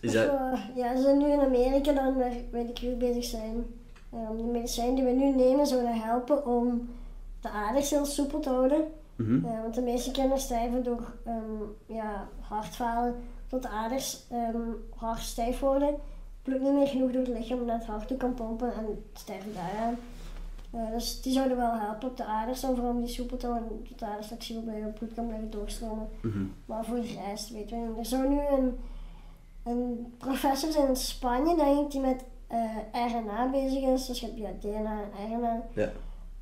Speaker 1: Is dat
Speaker 2: ja, ze zijn nu in Amerika dan, waar weet ik hoe bezig zijn. Ehm, de medicijnen die we nu nemen zouden helpen om de aders heel soepel te houden.
Speaker 1: mhm.
Speaker 2: Eh, want de meeste kinderen sterven door ehm, ja, hartfalen, tot de aders ehm, hard stijf worden. Bloed niet meer genoeg door het lichaam om naar het hart toe kan pompen en sterven daaraan. Dus die zouden wel helpen op de aders, dan vooral om die soepel te houden, dat de aders flexibel blijven, bloed kan blijven doorstromen.
Speaker 1: Mhm.
Speaker 2: Maar voor de rest weten we niet. Er zou nu een, een professor zijn in Spanje, denk ik, die met eh, RNA bezig is. Dus je hebt ja, DNA en RNA.
Speaker 1: Ja.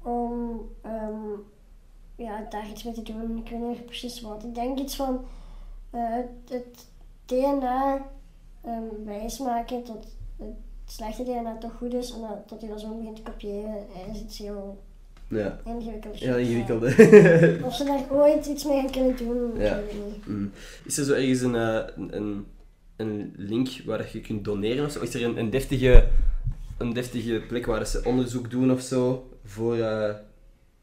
Speaker 2: Om ehm, ja, daar iets mee te doen. Ik weet niet precies wat. Ik denk iets van eh, het, DNA ehm, wijsmaken tot het slechte DNA toch goed is. En dat, dat hij dat zo begint te kopiëren. Is iets heel
Speaker 1: Ja.
Speaker 2: ingewikkelds.
Speaker 1: Ja, ingewikkelde. [LAUGHS]
Speaker 2: Of ze daar ooit iets mee gaan kunnen doen,
Speaker 1: Ja.
Speaker 2: weet niet.
Speaker 1: Mm. Is er zo ergens een, eh, een- een, een link waar dat je kunt doneren of zo? Is er een, een, deftige, een deftige plek waar dat ze onderzoek doen of zo voor eh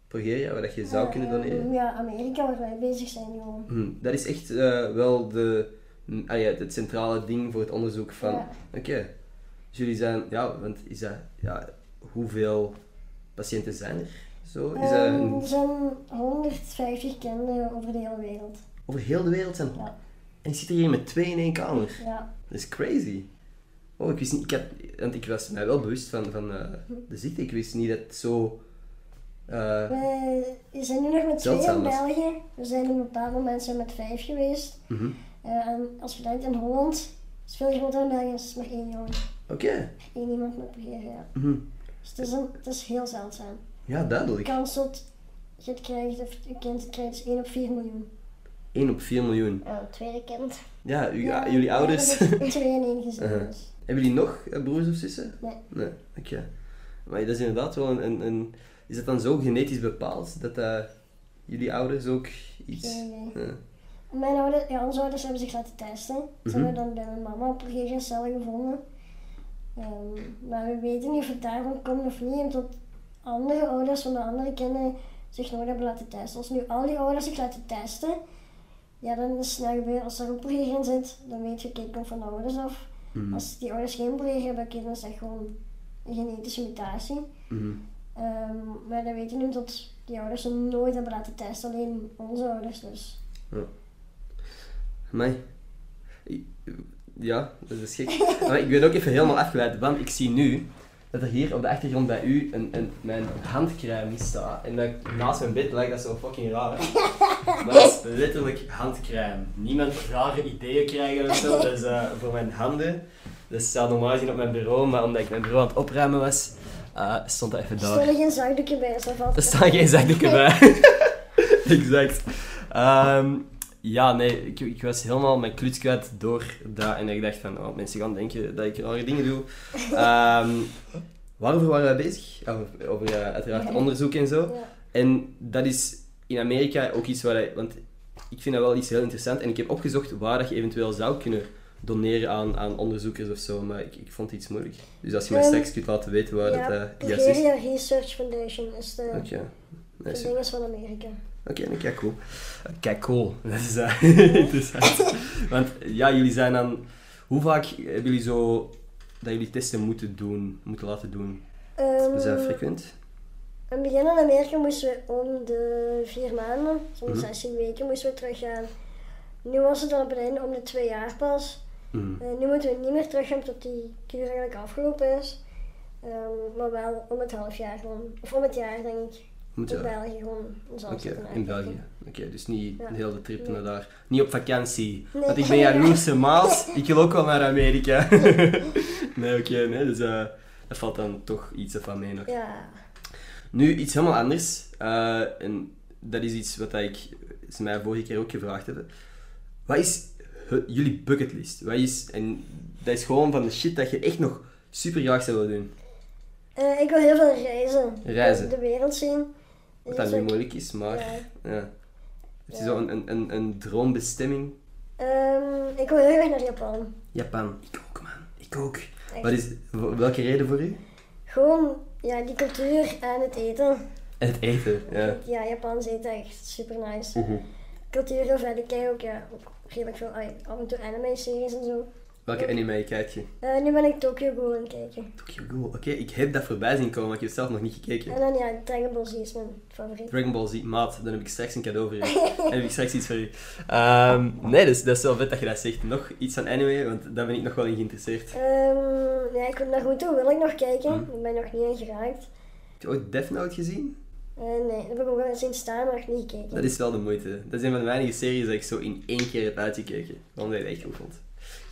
Speaker 1: progeria, waar dat je zou kunnen doneren?
Speaker 2: Ja, Amerika, waar wij bezig zijn, gewoon.
Speaker 1: Mm. Dat is echt eh, wel de, mm, ah ja, het centrale ding voor het onderzoek van... Oké, jullie zijn... Ja, want is dat... Ja, hoeveel patiënten zijn er? Zo? Is dat
Speaker 2: Ehm,
Speaker 1: een-
Speaker 2: er zijn 150 kinderen over de hele wereld.
Speaker 1: over heel de wereld zijn...
Speaker 2: Ja.
Speaker 1: En je zit hier met twee in één kamer.
Speaker 2: Ja.
Speaker 1: Dat is crazy. Oh, ik wist niet, ik had, want ik was mij wel bewust van, van eh, de ziekte. Ik wist niet dat het zo. eh,
Speaker 2: Wij zijn nu nog met twee in. België. We zijn op een bepaald moment zijn met vijf geweest.
Speaker 1: mhm.
Speaker 2: En als je denkt in Holland, is veel groter dan België, is maar één jongen.
Speaker 1: Oké.
Speaker 2: Eén iemand met progeria.
Speaker 1: Mhm.
Speaker 2: Dus het is, een, het is heel zeldzaam.
Speaker 1: Ja,
Speaker 2: De
Speaker 1: duidelijk.
Speaker 2: kans dat je het krijgt, of je kind het krijgt, is 1 op 4 miljoen.
Speaker 1: 1 op 4 miljoen.
Speaker 3: En een tweede kind.
Speaker 1: Ja, u,
Speaker 2: Ja,
Speaker 1: jullie
Speaker 2: ja,
Speaker 1: ouders.
Speaker 2: is twee in één gezin. [LAUGHS]
Speaker 1: Uh-huh.
Speaker 2: dus.
Speaker 1: Hebben jullie nog eh, broers of zussen?
Speaker 2: Nee.
Speaker 1: Nee, oké. Maar dat is inderdaad wel een, een, een- Is dat dan zo genetisch bepaald dat eh, jullie ouders ook iets.
Speaker 2: Geen idee.
Speaker 1: Ja.
Speaker 2: Mijn ouders, ja, onze ouders hebben zich laten testen. Ze
Speaker 1: Mhm.
Speaker 2: hebben dan bij mijn mama progeria-cellen gevonden. Ehm, maar we weten niet of het daarvan komt of niet. Omdat andere ouders van de andere kinderen zich nooit hebben laten testen. Als nu al die ouders zich laten testen, ja, dan is het snel gebeuren. Als er ook progeria in zit, dan weet je, kijk, komt van de ouders af.
Speaker 1: Mhm.
Speaker 2: Als die ouders geen progeria hebben, dan is dat gewoon een genetische mutatie.
Speaker 1: Mhm.
Speaker 2: Ehm, maar dat weten we niet dat die ouders ze nooit hebben laten testen, alleen onze ouders dus.
Speaker 1: Amai. Ja, dat is gek. Maar ik ben ook even helemaal afgeleid, want ik zie nu dat er hier op de achtergrond bij u een, een, mijn handcrème staat. En dat naast mijn bed lijkt dat zo fucking raar. Maar dat is letterlijk handcrème. Niemand rare ideeën krijgen of zo. Dat is eh, voor mijn handen. Dat staat normaal gezien op mijn bureau, maar omdat ik mijn bureau aan het opruimen was, eh, stond dat even
Speaker 2: Er
Speaker 1: daar.
Speaker 2: er geen zakdoekje bij, dat valt
Speaker 1: Er staan geen zakdoeken bij. [LAUGHS] exact. Ehm, ja, nee, ik, ik was helemaal mijn kluts kwijt door dat. En ik dacht van, oh, mensen gaan denken dat ik rare dingen doe. [LAUGHS] Ehm waarover waren wij bezig? Over, over eh, uiteraard onderzoek en zo.
Speaker 2: Ja.
Speaker 1: En dat is in Amerika ook iets waar... Want ik vind dat wel iets heel interessant. En ik heb opgezocht waar dat je eventueel zou kunnen doneren aan, aan onderzoekers of zo. Maar ik, ik vond het iets moeilijk. Dus als je mij
Speaker 2: Ehm,
Speaker 1: straks kunt laten weten waar
Speaker 2: ja,
Speaker 1: dat eh, juist is.
Speaker 2: Research Foundation is de,
Speaker 1: Oké.
Speaker 2: de
Speaker 1: Nice.
Speaker 2: van Amerika.
Speaker 1: Oké, okay, kijk cool. Kijk cool, [LAUGHS] dat is eh, [LAUGHS] interessant. Want ja, jullie zijn dan... Hoe vaak hebben jullie zo dat jullie testen moeten doen, moeten laten doen?
Speaker 2: Ehm,
Speaker 1: Is dat frequent?
Speaker 2: in het begin in Amerika moesten we om de vier maanden, soms
Speaker 1: Mhm.
Speaker 2: 16 weken, moesten we teruggaan. Nu was het dan op het einde om de twee jaar pas.
Speaker 1: Mm.
Speaker 2: Eh, nu moeten we niet meer teruggaan tot die kuur eigenlijk afgelopen is. Ehm, maar wel om het half jaar gewoon. Of om het jaar denk ik.
Speaker 1: Moet
Speaker 2: In. België gewoon. in.
Speaker 1: België. Oké, dus niet
Speaker 2: Ja.
Speaker 1: de hele trip
Speaker 2: Nee.
Speaker 1: naar daar. Niet op vakantie.
Speaker 2: Nee.
Speaker 1: Want ik ben [LAUGHS] jaloerse Maas. Ik wil ook wel naar Amerika. [LAUGHS] nee, oké, nee, dus eh, dat valt dan toch iets van mee nog.
Speaker 2: Ja.
Speaker 1: Nu, iets helemaal anders. Eh, en dat is iets wat ik, ze mij vorige keer ook gevraagd hebben. Wat is jullie bucketlist? Wat is, en dat is gewoon van de shit dat je echt nog super graag zou willen doen.
Speaker 2: Eh, ik wil heel veel reizen.
Speaker 1: Reizen.
Speaker 2: De wereld zien.
Speaker 1: Wat dat niet moeilijk is, maar
Speaker 2: Ja.
Speaker 1: ja. Heb je zo een, een, een, een droombestemming?
Speaker 2: Ehm, ik wil heel graag naar Japan.
Speaker 1: Japan. Ik ook, man. Ik ook.
Speaker 2: Echt.
Speaker 1: Wat is, welke reden voor u?
Speaker 2: Gewoon, ja, die cultuur en het eten.
Speaker 1: En het eten, ja.
Speaker 2: Ja, Japans eten echt super nice.
Speaker 1: Mhm.
Speaker 2: Cultuur heel vet. Ik kijk ook, ja, redelijk veel, af en toe anime-series en zo.
Speaker 1: Welke anime kijk je?
Speaker 2: Eh, nu ben ik Tokyo Ghoul aan het kijken.
Speaker 1: Tokyo Ghoul. Oké, ik heb dat voorbij zien komen, maar ik heb het zelf nog niet gekeken.
Speaker 2: En dan ja, Dragon Ball Z is mijn favoriet.
Speaker 1: Dragon Ball Z, maat, dan heb ik straks een cadeau voor je. [LAUGHS] Dan heb ik straks iets voor je. Ehm, nee, dus, dat is wel vet dat je dat zegt. Nog iets aan anime, want daar ben ik nog wel in geïnteresseerd.
Speaker 2: Ehm, ja, ik wil Naruto wil ik nog kijken.
Speaker 1: Mhm.
Speaker 2: Ik ben nog niet in geraakt.
Speaker 1: Heb je ooit Death Note gezien?
Speaker 2: Eh, nee, dat heb ik ook wel eens zien staan, maar nog niet gekeken.
Speaker 1: Dat is wel de moeite. Dat is een van de weinige series dat ik zo in één keer heb uitgekeken. Omdat ik het echt goed vond.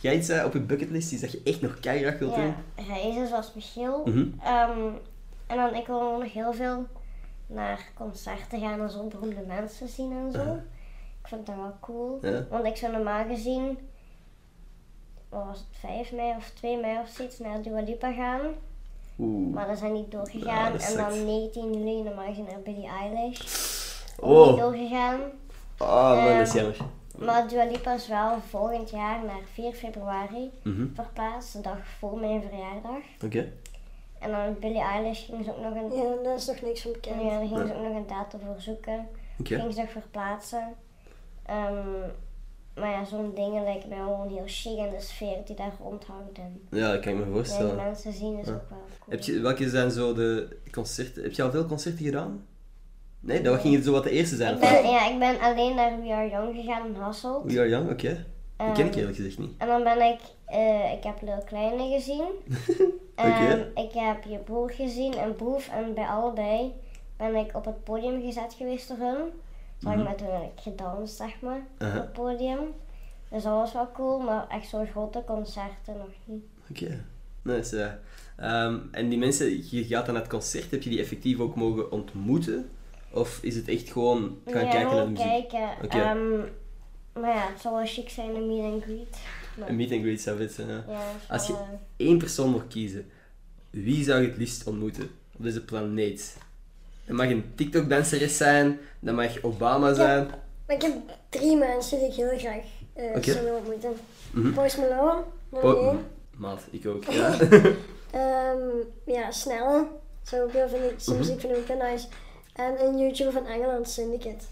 Speaker 1: Jij iets op je bucketlist is dat je echt nog keihard wilt doen?
Speaker 3: Ja, reizen zoals Michiel.
Speaker 1: Mhm.
Speaker 3: Ehm, en dan, ik wil nog heel veel naar concerten gaan en zo beroemde mensen zien en zo. Ik vind dat wel cool.
Speaker 1: Ja.
Speaker 3: Want ik zou normaal gezien, wat was het, 5 mei of 2 mei of zoiets, naar Dua Lipa gaan.
Speaker 1: Oeh.
Speaker 3: Maar dat zijn niet doorgegaan. en dan 19 juli normaal gezien naar Billie Eilish.
Speaker 1: Oh.
Speaker 3: niet doorgegaan.
Speaker 1: Oh man, dat is
Speaker 3: Ehm,
Speaker 1: jammer.
Speaker 3: Maar Dua Lipa is wel volgend jaar naar 4 februari
Speaker 1: Mhm.
Speaker 3: verplaatst, de dag voor mijn verjaardag.
Speaker 1: Oké.
Speaker 3: En dan Billie Eilish ging ze ook nog een,
Speaker 2: Ja, daar is nog niks van bekend.
Speaker 3: ja, daar ging ze ook nog een datum voor zoeken.
Speaker 1: Oké.
Speaker 3: Ging ze nog verplaatsen. Ehm, maar ja, zo'n dingen lijkt mij gewoon heel chic en de sfeer die daar rondhangt. En
Speaker 1: Ja, dat kan ik me voorstellen.
Speaker 3: mensen zien is
Speaker 1: Ja.
Speaker 3: ook wel cool.
Speaker 1: Heb je, welke zijn zo de concerten? Heb je al veel concerten gedaan? Nee, dat ging zo wat de eerste zijn.
Speaker 3: ik, ben, ja, ik ben alleen naar We Are Young gegaan in Hasselt.
Speaker 1: We Are Young, oké. Die ken ik
Speaker 3: Ehm,
Speaker 1: eerlijk gezegd niet.
Speaker 3: En dan ben ik, eh, ik heb Lil Kleine gezien. [LAUGHS]
Speaker 1: Oké.
Speaker 3: Ehm, ik heb je broer gezien en Boef. En bij allebei ben ik op het podium gezet geweest door hun. Toen heb ik met hun gedanst, zeg maar,
Speaker 1: Mhm.
Speaker 3: Op het podium. Dus dat was wel cool, maar echt zo'n grote concerten nog niet.
Speaker 1: Oké. Nice, ja. Ehm, en die mensen, je gaat dan naar het concert, heb je die effectief ook mogen ontmoeten? Of is het echt gewoon gaan
Speaker 3: ja,
Speaker 1: kijken naar de muziek?
Speaker 3: kijken.
Speaker 1: Oké.
Speaker 3: Ehm, maar ja, het zal wel chic zijn, een meet and greet. Maar,
Speaker 1: Een meet and greet zou vet zijn, ja.
Speaker 3: het
Speaker 1: Als je-
Speaker 3: eh,
Speaker 1: Eén persoon mag kiezen, wie zou je het liefst ontmoeten op deze planeet? Dat mag een TikTok-danseres zijn, dat mag Obama zijn.
Speaker 2: Maar ik heb drie mensen die ik heel graag eh zou willen ontmoeten.
Speaker 1: Mhm.
Speaker 2: Post Malone, nummer
Speaker 1: Po-
Speaker 2: één.
Speaker 1: Maat, ik ook. Ja. [LAUGHS]
Speaker 2: Ehm, ja, Snelle. Zou ook heel veel
Speaker 1: Mhm.
Speaker 2: muziek vind ik ook heel nice. En een YouTuber van Engeland, Syndicate.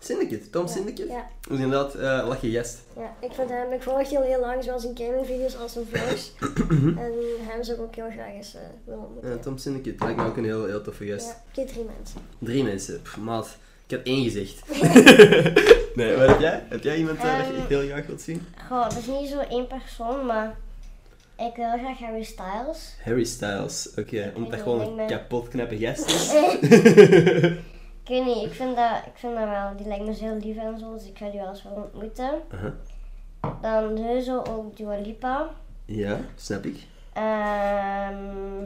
Speaker 1: Syndicate, Tom
Speaker 2: Ja,
Speaker 1: Syndicate?
Speaker 2: Ja,
Speaker 1: Dus inderdaad, eh lach je gast.
Speaker 2: ja, ik vind hem, ik volg al heel lang, zowel zijn gamingvideo's als zijn vlogs. [COUGHS] en hem zou ik ook heel graag eens eh, willen ontmoeten.
Speaker 1: Ja, Tom Syndicate lijkt me ook een heel, heel toffe gast.
Speaker 2: Ja, die drie mensen.
Speaker 1: Drie mensen. Pff, maat, ik had één gezegd. [LAUGHS] nee, wat heb jij? Heb jij iemand eh, dat je
Speaker 3: Ehm,
Speaker 1: echt heel graag wilt zien?
Speaker 3: Goh, dat is niet zo één persoon, maar ik wil graag Harry Styles.
Speaker 1: Harry Styles, oké. Omdat dat gewoon een
Speaker 3: ben-
Speaker 1: kapot knappe gast is. [LAUGHS]
Speaker 3: Ik [LAUGHS] weet niet, ik vind, dat, ik vind dat wel, die lijkt me zo heel lief en zo, dus ik ga die wel eens wel ontmoeten.
Speaker 1: Aha.
Speaker 3: Dan sowieso ook Dua Lipa.
Speaker 1: Ja, snap ik.
Speaker 3: Ehm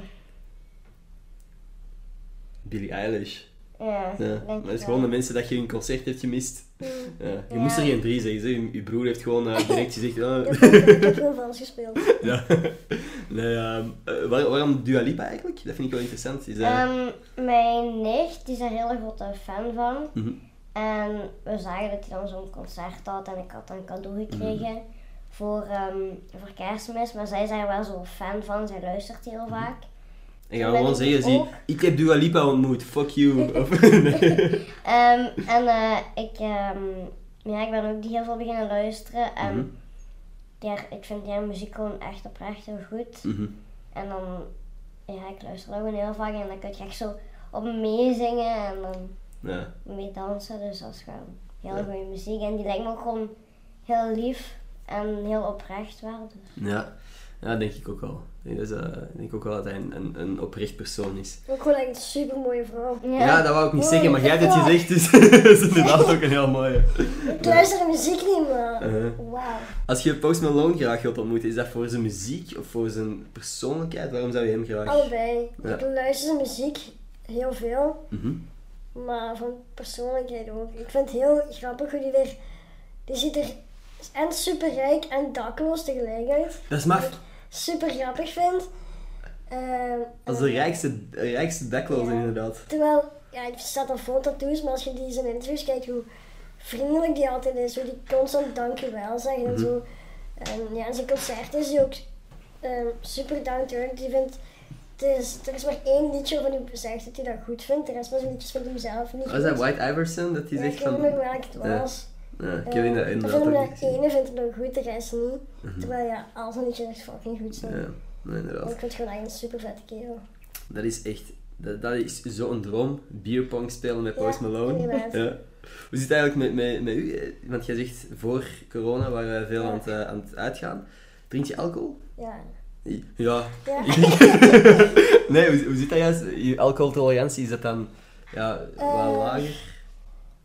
Speaker 1: Billie Eilish.
Speaker 3: Ja,
Speaker 1: Ja, maar het is gewoon de mensen dat je een concert hebt gemist. Ja. Je
Speaker 3: Ja.
Speaker 1: moest er geen drie zeggen. Zeg. Je, broer heeft gewoon eh, direct gezegd... [LAUGHS] ah.
Speaker 2: Ik heb, ik heb heel vals gespeeld. [LAUGHS]
Speaker 1: ja. Nee, waar- waarom Dua Lipa eigenlijk? Dat vind ik wel interessant. Is, eh,
Speaker 3: Ehm, mijn nicht, is een hele grote fan van.
Speaker 1: mhm.
Speaker 3: En we zagen dat hij dan zo'n concert had en ik had dan een cadeau gekregen
Speaker 1: Mhm.
Speaker 3: voor, ehm, voor kerstmis. Maar zij zijn wel zo'n fan van, zij luistert heel
Speaker 1: Mhm.
Speaker 3: vaak.
Speaker 1: En
Speaker 3: ben
Speaker 1: gewoon zeggen, zie, ik heb Dua Lipa ontmoet, fuck you. [LAUGHS] Of. [LAUGHS]
Speaker 3: Ehm, [LAUGHS] en eh, ik, ehm, ja, ik ben ook die heel veel beginnen luisteren. En
Speaker 1: Mhm.
Speaker 3: ja, ik vind die muziek gewoon echt oprecht heel goed.
Speaker 1: Mhm.
Speaker 3: En dan, ja, ik luister ook gewoon heel vaak en dan kun je echt zo op me meezingen en dan
Speaker 1: Ja.
Speaker 3: mee dansen. Dus dat is gewoon heel
Speaker 1: Ja.
Speaker 3: goede muziek. En die lijkt me ook gewoon heel lief en heel oprecht wel. Dus.
Speaker 1: Ja. Ja, denk ik ook wel. Ik eh, ik denk ook wel dat hij een, een, een oprecht persoon is.
Speaker 2: Ook gewoon een super mooie vrouw.
Speaker 1: Ja, dat wou ik niet
Speaker 2: Mooi,
Speaker 1: zeggen, maar jij hebt het gezegd, dus [LAUGHS] dat is inderdaad ook een heel mooie.
Speaker 2: Ik luister de muziek niet, maar
Speaker 1: Uh-huh.
Speaker 2: wauw.
Speaker 1: Als je Post Malone graag wilt ontmoeten, is dat voor zijn muziek of voor zijn persoonlijkheid? Waarom zou je hem graag...
Speaker 2: Allebei.
Speaker 1: Ja.
Speaker 2: Ik luister zijn muziek heel veel.
Speaker 1: Mhm.
Speaker 2: maar van persoonlijkheid ook. Ik vind het heel grappig hoe die er... Die ziet er en super rijk en dakloos tegelijk uit.
Speaker 1: Dat is maf.
Speaker 2: Super grappig vind. Ehm,
Speaker 1: Dat is de rijkste, rijkste daklozen
Speaker 2: Ja.
Speaker 1: inderdaad.
Speaker 2: Terwijl, ja, hij staat dan vol tattoos, maar als je die zijn interviews kijkt, hoe vriendelijk die altijd is, hoe die constant dankjewel zegt en
Speaker 1: Mhm.
Speaker 2: zo. En ja, zijn concerten is hij ook ehm, super down earth. Die vindt, het is, er is maar één liedje waarvan hij zegt dat hij dat goed vindt, de rest van zijn liedjes vindt hij zelf niet
Speaker 1: Was
Speaker 2: goed.
Speaker 1: dat White Iverson dat hij
Speaker 2: Ja,
Speaker 1: zegt
Speaker 2: ik weet
Speaker 1: van...
Speaker 2: niet meer welk het was.
Speaker 1: Ja,
Speaker 2: Eh,
Speaker 1: heb in de,
Speaker 2: ik
Speaker 1: inderdaad
Speaker 2: de ene vindt het nog goed, de rest niet.
Speaker 1: Mhm.
Speaker 2: Terwijl ja, al zijn echt fucking goed zijn.
Speaker 1: Ja, nee, inderdaad.
Speaker 2: ik vind het gewoon een super vette kerel.
Speaker 1: Dat is echt... Dat, dat is zo'n droom. Beerpong spelen met
Speaker 2: Ja,
Speaker 1: Post Malone.
Speaker 2: inderdaad.
Speaker 1: Ja. Hoe zit het eigenlijk met, met, met u? Eh, Want jij zegt, voor corona waren we veel aan het, eh, aan het uitgaan. Drink je alcohol?
Speaker 2: Ja.
Speaker 1: Ja.
Speaker 2: Ja. [LAUGHS] [LAUGHS]
Speaker 1: nee, hoe, hoe zit dat juist? Je alcoholtolerantie, is dat dan ja, wat lager?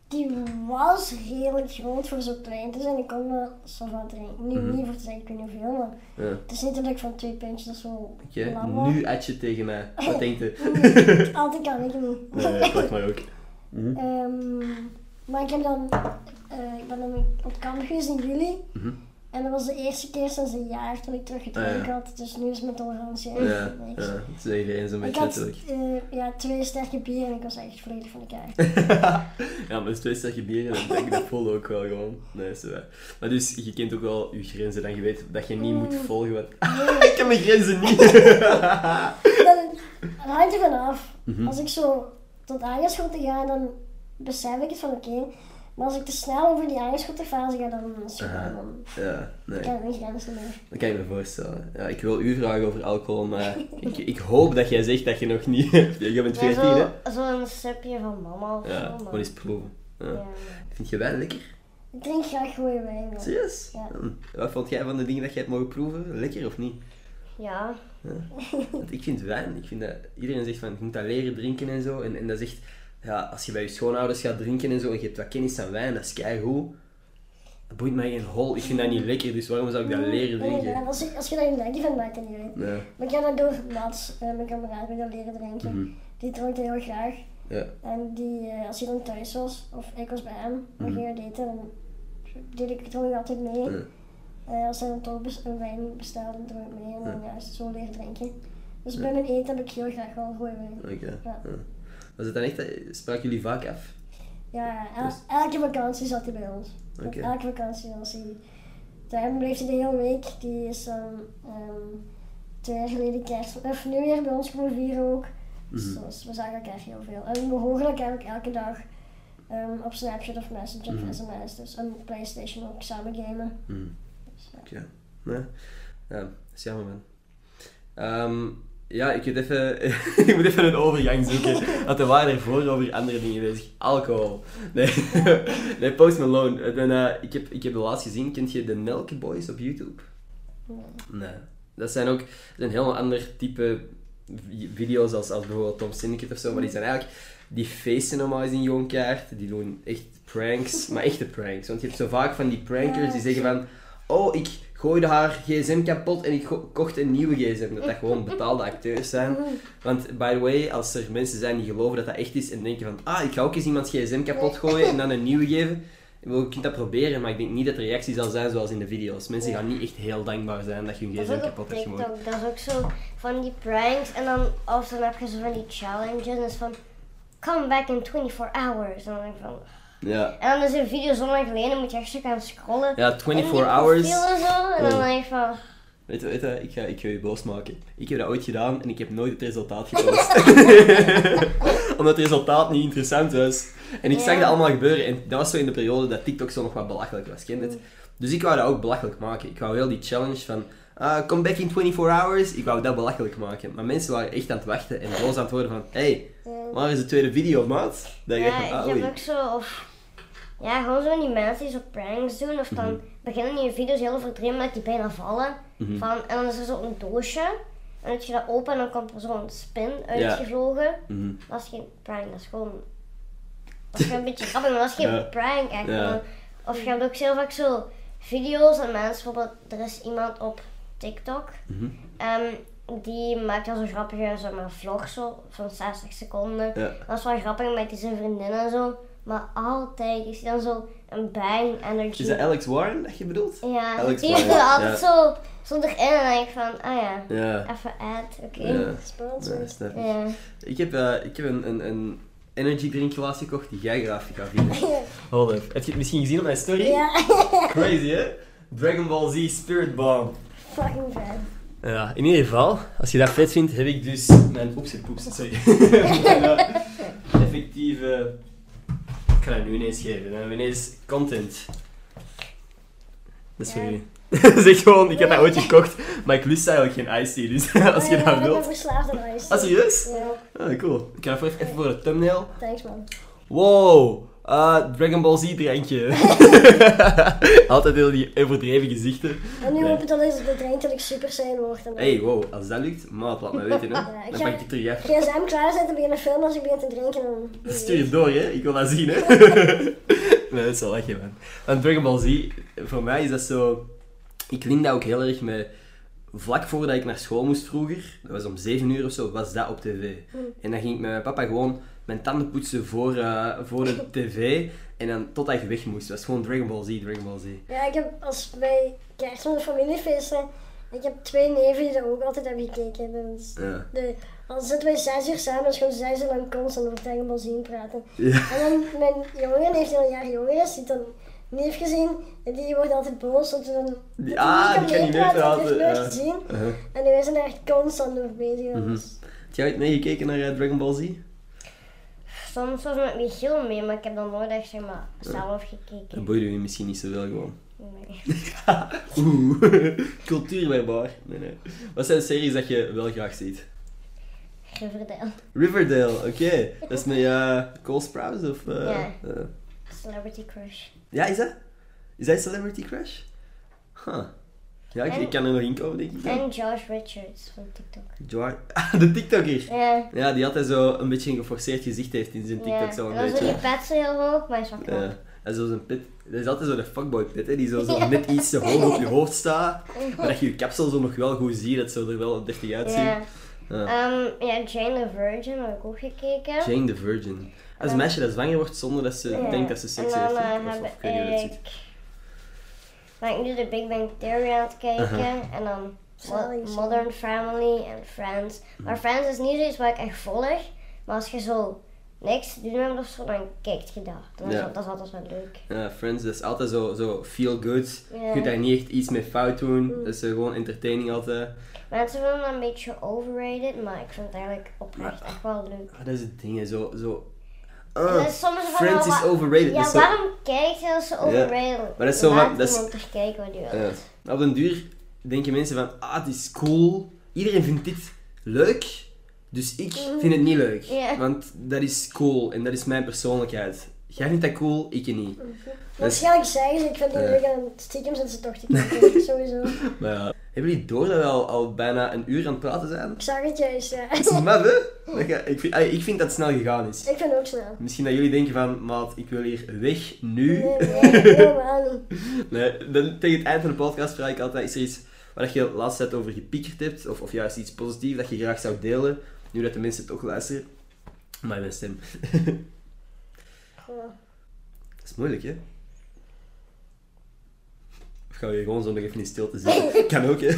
Speaker 2: Die was redelijk groot voor zo klein te zijn. Ik kon wel zo van drinken. Nu
Speaker 1: Mhm.
Speaker 2: niet voor te zeggen, ik weet niet hoeveel, maar
Speaker 1: Ja.
Speaker 2: het is niet dat ik van twee pintjes zo lam was.
Speaker 1: nu at je tegen mij. [LAUGHS] Wat denkt je?
Speaker 2: Altijd kan ik niet.
Speaker 1: Nee, ik lach maar ook. Mhm.
Speaker 2: Ehm, maar ik heb dan, eh, ik ben dan op kamp geweest in juli.
Speaker 1: Mhm.
Speaker 2: En dat was de eerste keer sinds een jaar toen ik terug gedronken
Speaker 1: Ah, ja.
Speaker 2: had. Dus nu is mijn tolerantie
Speaker 1: Ja,
Speaker 2: echt niks.
Speaker 1: ja, dat is iedereen zo'n
Speaker 2: Ik
Speaker 1: beetje
Speaker 2: had
Speaker 1: natuurlijk.
Speaker 2: eh, ja, twee sterke bier en ik was echt volledig van elkaar. [LAUGHS]
Speaker 1: ja, maar dus twee sterke bieren, dat, denk ik, dat voelde ook wel gewoon. Nee, is waar. Maar dus, je kent ook wel je grenzen, dan je weet dat je niet moet
Speaker 2: Mm.
Speaker 1: volgen wat... [LAUGHS] ik heb mijn grenzen niet! [LAUGHS]
Speaker 2: dat, dat hangt er vanaf.
Speaker 1: Mhm.
Speaker 2: Als ik zo tot aangeschoten ga, dan besef ik het van oké. Maar als ik te snel over die aangeschoten ga, dan is het gewoon, dan
Speaker 1: ja, nee.
Speaker 2: ik mijn grenzen meer.
Speaker 1: Dat kan je me voorstellen. Ja, ik wil u vragen over alcohol, maar [LAUGHS] ik, ik hoop dat jij zegt dat je nog niet... [LAUGHS] je bent 14, hè?
Speaker 3: Ja, zo, zo'n sapje van mama of
Speaker 1: Ja,
Speaker 3: zo. maar-
Speaker 1: gewoon eens proeven. Ja.
Speaker 3: Ja.
Speaker 1: Vind je wijn lekker?
Speaker 2: Ik drink graag goede wijn.
Speaker 1: Serieus?
Speaker 2: Ja.
Speaker 1: Wat vond jij van de dingen dat jij hebt mogen proeven? Lekker of niet?
Speaker 3: Ja. [LAUGHS]
Speaker 1: Want ik vind wijn, ik vind dat iedereen zegt van je moet dat leren drinken en zo. En, en dat is echt, ja, als je bij je schoonouders gaat drinken en zo en je hebt wat kennis aan wijn, dat is keigoed. Dat boeit mij geen hol. Ik vind dat niet lekker, dus waarom zou ik dat leren drinken?
Speaker 2: nee, als, ik, als je dat niet lekker vindt, maakt het niet.
Speaker 1: Nee.
Speaker 2: Maar ik heb dat door Mats, eh, mijn kameraad, dat leren drinken.
Speaker 1: Mhm.
Speaker 2: Die dronk heel graag.
Speaker 1: Ja.
Speaker 2: En die, eh, als hij dan thuis was, of ik was bij hem, dan
Speaker 1: Mhm.
Speaker 2: ging hij daten, dan deed ik dronk ik altijd mee.
Speaker 1: Ja.
Speaker 2: Eh, als hij dan toch een wijn bestelde, dan dronk ik mee en dan
Speaker 1: Ja.
Speaker 2: ja, het zo leren drinken. Dus bij mijn eten heb ik heel graag wel goede wijn. Ja.
Speaker 1: Was het dan echt, eh, spraken jullie vaak af?
Speaker 2: Ja, el-
Speaker 1: Dus-
Speaker 2: elke vakantie zat hij bij ons.
Speaker 1: Oké.
Speaker 2: Elke vakantie was hij. Daar bleef hij de hele week. Die is ehm, twee jaar geleden kerst of nieuwjaar bij ons komen vieren ook. Dus,
Speaker 1: Mhm.
Speaker 2: dus we zagen elkaar heel veel. En we horen elkaar ook elke dag ehm, op Snapchat of Messenger
Speaker 1: Mhm.
Speaker 2: of sms. Dus en Playstation ook samen gamen.
Speaker 1: Hm.
Speaker 2: Dus, ja.
Speaker 1: Oké. Nee. Ja, dat is jammer, man. Ehm, ja, ik, moet even, [LAUGHS] ik moet even een overgang zoeken. Want we waren ervoor over andere dingen bezig. Alcohol. Nee, [LAUGHS] nee Post Malone. Eh, ik, heb, ik heb de laatst gezien. Kent je de Nelk Boys op YouTube?
Speaker 2: Nee.
Speaker 1: Nee. Dat zijn ook een heel ander type vi- video's als, als bijvoorbeeld Tom Syndicate of zo. Maar die zijn eigenlijk... Die feesten normaal eens in Joonkaart. Die doen echt pranks. Maar echte pranks. Want je hebt zo vaak van die prankers die zeggen van... Oh, ik gooide haar gsm kapot en ik kocht een nieuwe gsm. Dat dat gewoon betaalde acteurs zijn. Want, by the way, als er mensen zijn die geloven dat dat echt is en denken van... Ah, ik ga ook eens iemands gsm kapot gooien en [LAUGHS] dan een nieuwe geven. Je kunt dat proberen, maar ik denk niet dat de reactie zal zijn zoals in de video's. Mensen gaan niet echt heel dankbaar zijn dat je hun gsm kapot hebt gemaakt.
Speaker 3: Dat is ook zo van die pranks en dan of dan heb je zo van die challenges en is van come back in 24 hours. En dan denk ik van...
Speaker 1: Ja.
Speaker 3: En dan is een video zo lang geleden, moet je echt zo gaan scrollen.
Speaker 1: Ja,
Speaker 3: in
Speaker 1: 24
Speaker 3: die
Speaker 1: hours.
Speaker 3: En, zo, en dan
Speaker 1: Oh.
Speaker 3: denk je van...
Speaker 1: Weet je, weet je ik, ga, ik ga je boos maken. Ik heb dat ooit gedaan en ik heb nooit het resultaat [LAUGHS] gepost. [LAUGHS] Omdat het resultaat niet interessant was. En ik zag dat allemaal gebeuren en dat was zo in de periode dat TikTok zo nog wat belachelijk was, ken je het? Dus ik wou dat ook belachelijk maken. Ik wou heel die challenge van ah, come back in 24 hours, ik wou dat belachelijk maken. Maar mensen waren echt aan het wachten en boos aan het worden van hey, waar is de tweede video, maat? Dat je
Speaker 3: Ja, ik
Speaker 1: ah,
Speaker 3: heb ook zo, of... Ja, gewoon zo die mensen die zo pranks doen, of dan
Speaker 1: Mhm.
Speaker 3: beginnen die video's heel overdreven dat die bijna vallen.
Speaker 1: Mhm.
Speaker 3: Van, en dan is er zo een doosje, en heb je dat open en dan komt er zo'n spin uitgevlogen.
Speaker 1: Mhm.
Speaker 3: Dat is geen prank, dat is gewoon... Dat is gewoon een beetje [LAUGHS] grappig, maar dat is geen
Speaker 1: Ja.
Speaker 3: prank echt.
Speaker 1: Ja.
Speaker 3: Of je hebt ook heel vaak zo video's en mensen, bijvoorbeeld, er is iemand op TikTok
Speaker 1: Mhm.
Speaker 3: ehm, die maakt dan zo grappige zeg maar, vlogs zo, van 60 seconden.
Speaker 1: Ja.
Speaker 3: Dat is wel grappig met die zijn vriendin en zo. Maar altijd is hij dan zo een bang energy.
Speaker 1: Is dat Alex Warren dat je bedoelt?
Speaker 3: Ja,
Speaker 1: Alex
Speaker 3: die
Speaker 1: Warren,
Speaker 3: is altijd
Speaker 1: ja.
Speaker 3: zo, zo erin en dan denk ik van, ah ja,
Speaker 1: Ja.
Speaker 3: even ad, oké.
Speaker 1: Ja.
Speaker 2: Spannend.
Speaker 1: Ja, ik.
Speaker 3: Ja.
Speaker 1: Ik heb, eh, ik heb een, een, een energy gekocht die jij graag gaat vinden. [LAUGHS] Hold up. Heb je het misschien gezien op mijn story?
Speaker 2: Ja, [LAUGHS]
Speaker 1: Crazy, hè? Dragon Ball Z Spirit Bomb.
Speaker 2: fucking vet.
Speaker 1: Ja, in ieder geval, als je dat vet vindt, heb ik dus mijn oeps en poeps, sorry. [LAUGHS] mijn effectieve... Ik ga dat nu ineens geven, dan hebben we ineens content. Dat is voor jullie. [LAUGHS] zeg gewoon, ik heb dat ooit gekocht, maar ik lust eigenlijk geen iced tea, dus [LAUGHS] als je
Speaker 2: Ja,
Speaker 1: dat
Speaker 2: Ik ben
Speaker 1: wilt...
Speaker 2: verslaafd aan ijs.
Speaker 1: Ah, serieus?
Speaker 2: Ja,
Speaker 1: Ah, cool. Ik ga even, even voor de thumbnail.
Speaker 2: thanks man.
Speaker 1: Wow, ah, Dragon Ball Z drankje. [LAUGHS] Altijd heel die overdreven gezichten.
Speaker 2: En nu
Speaker 1: Nee.
Speaker 2: hoop ik dat deze de drink dat ik super zijn word. Dan
Speaker 1: Hey, wow, als dat lukt, maat, laat me weten, hè. [LAUGHS]
Speaker 2: ik
Speaker 1: Dan
Speaker 2: ga-
Speaker 1: pak ik het terug af.
Speaker 2: gsm klaarzetten, beginnen filmen als ik begin te drinken. En... [LAUGHS]
Speaker 1: Stuur het door, hè. Ik wil dat zien, hè. nee, dat is wel lachen, man. Want Dragon Ball Z, voor mij is dat zo... Ik link dat ook heel erg met... Vlak voordat ik naar school moest vroeger, dat was om 7 uur of zo, was dat op tv. En dan ging ik met mijn papa gewoon mijn tanden poetsen voor, eh, voor de [LAUGHS] tv. En dan totdat ik weg moest. Het was gewoon Dragon Ball Z, Dragon Ball Z.
Speaker 2: Ja, ik heb als bij kerst met familiefeesten, ik heb twee neven die dat ook altijd hebben gekeken. Dus
Speaker 1: Ja.
Speaker 2: de, dan zitten wij zes uur samen, dus gewoon zes uur lang constant over Dragon Ball Z praten.
Speaker 1: Ja.
Speaker 2: En dan mijn jongen, die heeft al een jaar jonger is, die heeft dan neef gezien, en die wordt altijd boos, dat we dan... dat hij
Speaker 1: Ah, die kan niet
Speaker 2: meepraten, dat
Speaker 1: meepraten,
Speaker 2: heeft nooit
Speaker 1: ja.
Speaker 2: gezien.
Speaker 1: Uh-huh.
Speaker 2: En wij zijn er echt constant over bezig.
Speaker 1: Heb jij ooit meegekeken naar eh, Dragon Ball Z?
Speaker 3: Soms was met Michiel mee, maar ik heb dan nooit echt zeg maar, zelf gekeken.
Speaker 1: Dat boeide je misschien niet zoveel gewoon.
Speaker 3: Nee. [LAUGHS] [LAUGHS]
Speaker 1: Oeh, cultuurwerbaar. Nee, nee. Wat zijn series dat je wel graag ziet?
Speaker 3: Riverdale.
Speaker 1: Riverdale, oké. [LAUGHS] Dat is met eh Cole Sprouse of...
Speaker 3: Ja.
Speaker 1: eh,
Speaker 3: Celebrity Crush.
Speaker 1: ja, is dat? Is dat Celebrity Crush? Huh. Ja, ik,
Speaker 3: En-
Speaker 1: ik kan er nog in komen, denk ik. dan.
Speaker 3: En Josh Richards van TikTok.
Speaker 1: George- Ah, [LAUGHS] de TikToker.
Speaker 3: Ja.
Speaker 1: Ja, die altijd zo een beetje een geforceerd gezicht heeft in zijn TikTok.
Speaker 3: ja.
Speaker 1: Zo een beetje.
Speaker 3: die pet zo heel hoog, maar hij is wel knap.
Speaker 1: Ja. En zo zijn pit. Dat is altijd zo de fuckboy pit, hè, die zo, zo net iets te hoog op je hoofd staat. [LAUGHS] Maar dat je je kapsel zo nog wel goed ziet, dat zo er wel deftig uitziet.
Speaker 3: Ja.
Speaker 1: Ja.
Speaker 3: Ehm, ja, Jane the Virgin heb ik ook gekeken.
Speaker 1: Jane the Virgin. Als een meisje dat zwanger wordt zonder dat ze denkt dat ze seks heeft.
Speaker 3: eh,
Speaker 1: Of, of ik weet niet hoe dat zit.
Speaker 3: Ik... Ben ik nu de Big Bang Theory aan het kijken.
Speaker 1: Aha.
Speaker 3: En dan Mo-. Modern Family en Friends. Maar Friends is niet zoiets wat ik echt volg. Maar als je zo niks te doen hebt of zo, dan kijkt je dat. Dat
Speaker 1: Ja.
Speaker 3: dat is altijd wel leuk.
Speaker 1: Ja, Friends, dat is altijd zo, zo feel good.
Speaker 3: Ja.
Speaker 1: Je kunt daar niet echt iets mee fout doen. Dat is eh, gewoon entertaining altijd.
Speaker 3: Mensen vinden dat een beetje overrated, maar ik vind het eigenlijk oprecht echt wel leuk.
Speaker 1: Ah, dat is het ding, hè, zo... zo
Speaker 3: Van,
Speaker 1: Friends is overrated.
Speaker 3: Ja,
Speaker 1: zo-
Speaker 3: waarom kijk je als ze overrated?
Speaker 1: Maar dat is zo van- dat is-
Speaker 3: kijken wat hij wil.
Speaker 1: Ja. Op den duur denken mensen van, ah, het is cool. Iedereen vindt dit leuk, dus ik vind het niet leuk. Want dat is cool en dat is mijn persoonlijkheid. Jij vindt dat cool, ik niet.
Speaker 2: Waarschijnlijk zeggen ze, ik vind
Speaker 1: Ja.
Speaker 2: leuk en stiekem zitten ze toch te kijken. [LAUGHS] Sowieso.
Speaker 1: Maar ja, hebben jullie door dat we al, al bijna een uur aan het praten zijn?
Speaker 2: Ik zag het juist, ja.
Speaker 1: Dat is maf, hè? Dat ga- ik, vind, ik vind dat het snel gegaan is.
Speaker 2: Ik vind het ook snel.
Speaker 1: Misschien dat jullie denken van, maat, ik wil hier weg, nu.
Speaker 2: Nee, nee, [LAUGHS] helemaal niet.
Speaker 1: Nee, dan, tegen het eind van de podcast vraag ik altijd, is er iets waar je de laatste tijd over gepiekerd hebt? Of, of juist iets positiefs dat je graag zou delen? Nu dat de mensen toch luisteren. Maar mijn stem. [LAUGHS]
Speaker 2: Goh.
Speaker 1: Dat is moeilijk, hè? Of gaan we hier gewoon zo nog even in stilte zitten? [LAUGHS] Kan ook, hè?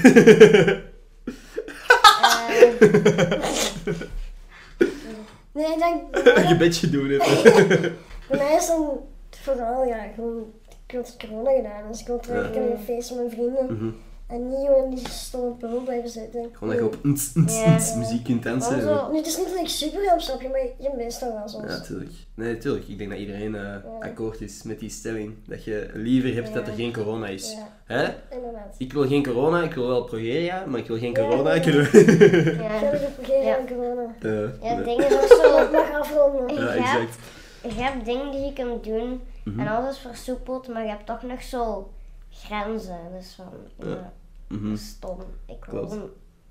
Speaker 2: Nee, ik denk, [LAUGHS]
Speaker 1: Een gebedje doen, even. [LAUGHS]
Speaker 2: bij mij is dan vooral, ja, gewoon, ik had corona gedaan. Dus ik wil terug kunnen gaan feesten met mijn vrienden.
Speaker 1: Mhm.
Speaker 2: En niet gewoon in die stomme pul blijven zitten.
Speaker 1: Gewoon dat je op ns, ns,
Speaker 3: Ja.
Speaker 1: ns muziek kunt dansen.
Speaker 2: Nu, het is niet dat ik super veel opstap, maar je mist toch wel soms.
Speaker 1: Ja, tuurlijk. Nee, tuurlijk. Ik denk dat iedereen eh, akkoord is met die stelling. Dat je liever hebt dat er geen corona is.
Speaker 2: Ja,
Speaker 1: Hè?
Speaker 2: inderdaad.
Speaker 1: Ik wil geen corona, ik wil wel progeria, maar ik wil geen
Speaker 2: Ja.
Speaker 1: corona. Ik wil...
Speaker 3: Ja.
Speaker 2: Verder heb ik geen
Speaker 3: Ja.
Speaker 2: aan corona.
Speaker 1: Eh,
Speaker 3: Ja, het
Speaker 1: nee.
Speaker 3: ding is ook zo.
Speaker 2: Ik [LAUGHS] mag afronden.
Speaker 1: Ja,
Speaker 3: je, hebt,
Speaker 1: exact.
Speaker 3: je hebt dingen die je kunt doen
Speaker 1: Mhm.
Speaker 3: en alles is versoepeld, maar je hebt toch nog zo grenzen. Dus van, ja,
Speaker 1: Mhm.
Speaker 3: stom. Ik wil
Speaker 1: Klopt.
Speaker 3: gewoon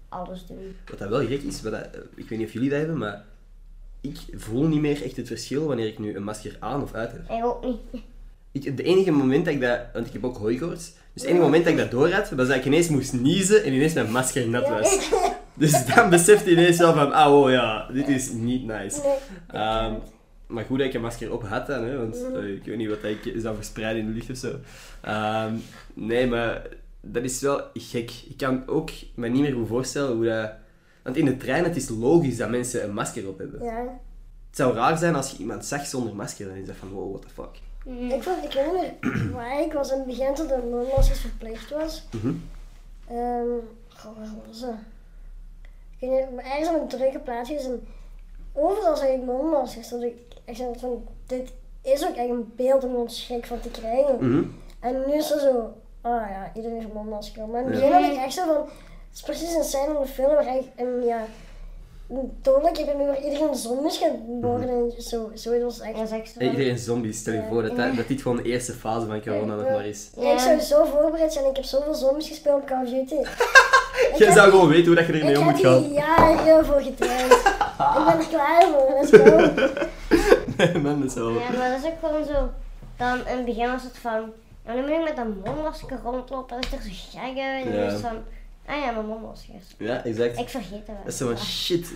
Speaker 3: alles doen.
Speaker 1: Wat dat wel gek is, wat dat, ik weet niet of jullie dat hebben, maar ik voel niet meer echt het verschil wanneer ik nu een masker aan of uit heb.
Speaker 3: Ik ook niet.
Speaker 1: Ik, het enige moment dat ik dat, want ik heb ook hooikoorts, dus het enige moment dat ik dat door had, was dat ik ineens moest niezen en ineens mijn masker nat was. [LAUGHS] Dus dan beseft hij ineens wel van, ah oh ja, dit is niet nice.
Speaker 2: Nee.
Speaker 1: Ehm, maar goed dat ik een masker op had dan, hè, want eh, ik weet niet wat ik zou verspreiden in de lucht of zo. Ehm, nee, maar dat is wel gek. Ik kan ook me niet meer goed voorstellen hoe dat... Want in de trein, het is logisch dat mensen een masker op hebben.
Speaker 2: Ja.
Speaker 1: Het zou raar zijn als je iemand zag zonder masker, dan is dat van, wow, what the fuck.
Speaker 2: Ik, vond, ik meer waar ik was in het begin toen de mondmaskers verplicht was. Goh, waar was dat? Ik weet niet, maar ergens op een drukke plaatsjes en overal zag ik mondmaskers. Dat ik echt van, dit is ook echt een beeld om ons schrik van te krijgen.
Speaker 1: Mhm.
Speaker 2: En nu is het zo, ah ja, iedereen heeft een mondmasker. Maar in het begin had ik echt zo van, het is precies een scène in de film waar echt een, ja, een heb en nu waar iedereen zombies gaat worden en zo. Zo was het echt.
Speaker 1: Hey,
Speaker 3: wel.
Speaker 1: iedereen zombies, stel je voor dat, dat, dat dit gewoon de eerste fase van corona nog maar is.
Speaker 2: Ja, ik zou zo voorbereid zijn. Ik heb zoveel zombies gespeeld op Call of Duty. [LAUGHS] Ik
Speaker 1: Jij
Speaker 2: heb-
Speaker 1: zou gewoon weten hoe dat je ermee
Speaker 2: Ik
Speaker 1: om
Speaker 2: heb
Speaker 1: moet gaan.
Speaker 2: hier jaren heel voor getraind. ik ben er klaar voor. Let's go. [LAUGHS]
Speaker 1: Nee, man, dat is wel...
Speaker 3: Ja, maar dat is ook gewoon zo. Dan in het begin was het van. Ja, nu moet ik met een mondmasker rondlopen. Dat is toch zo gek uit. En
Speaker 1: Ja.
Speaker 3: dan van. Ah ja, mijn mondmaskers.
Speaker 1: Ja, exact.
Speaker 3: Ik vergeet het wel.
Speaker 1: Dat is zo van shit,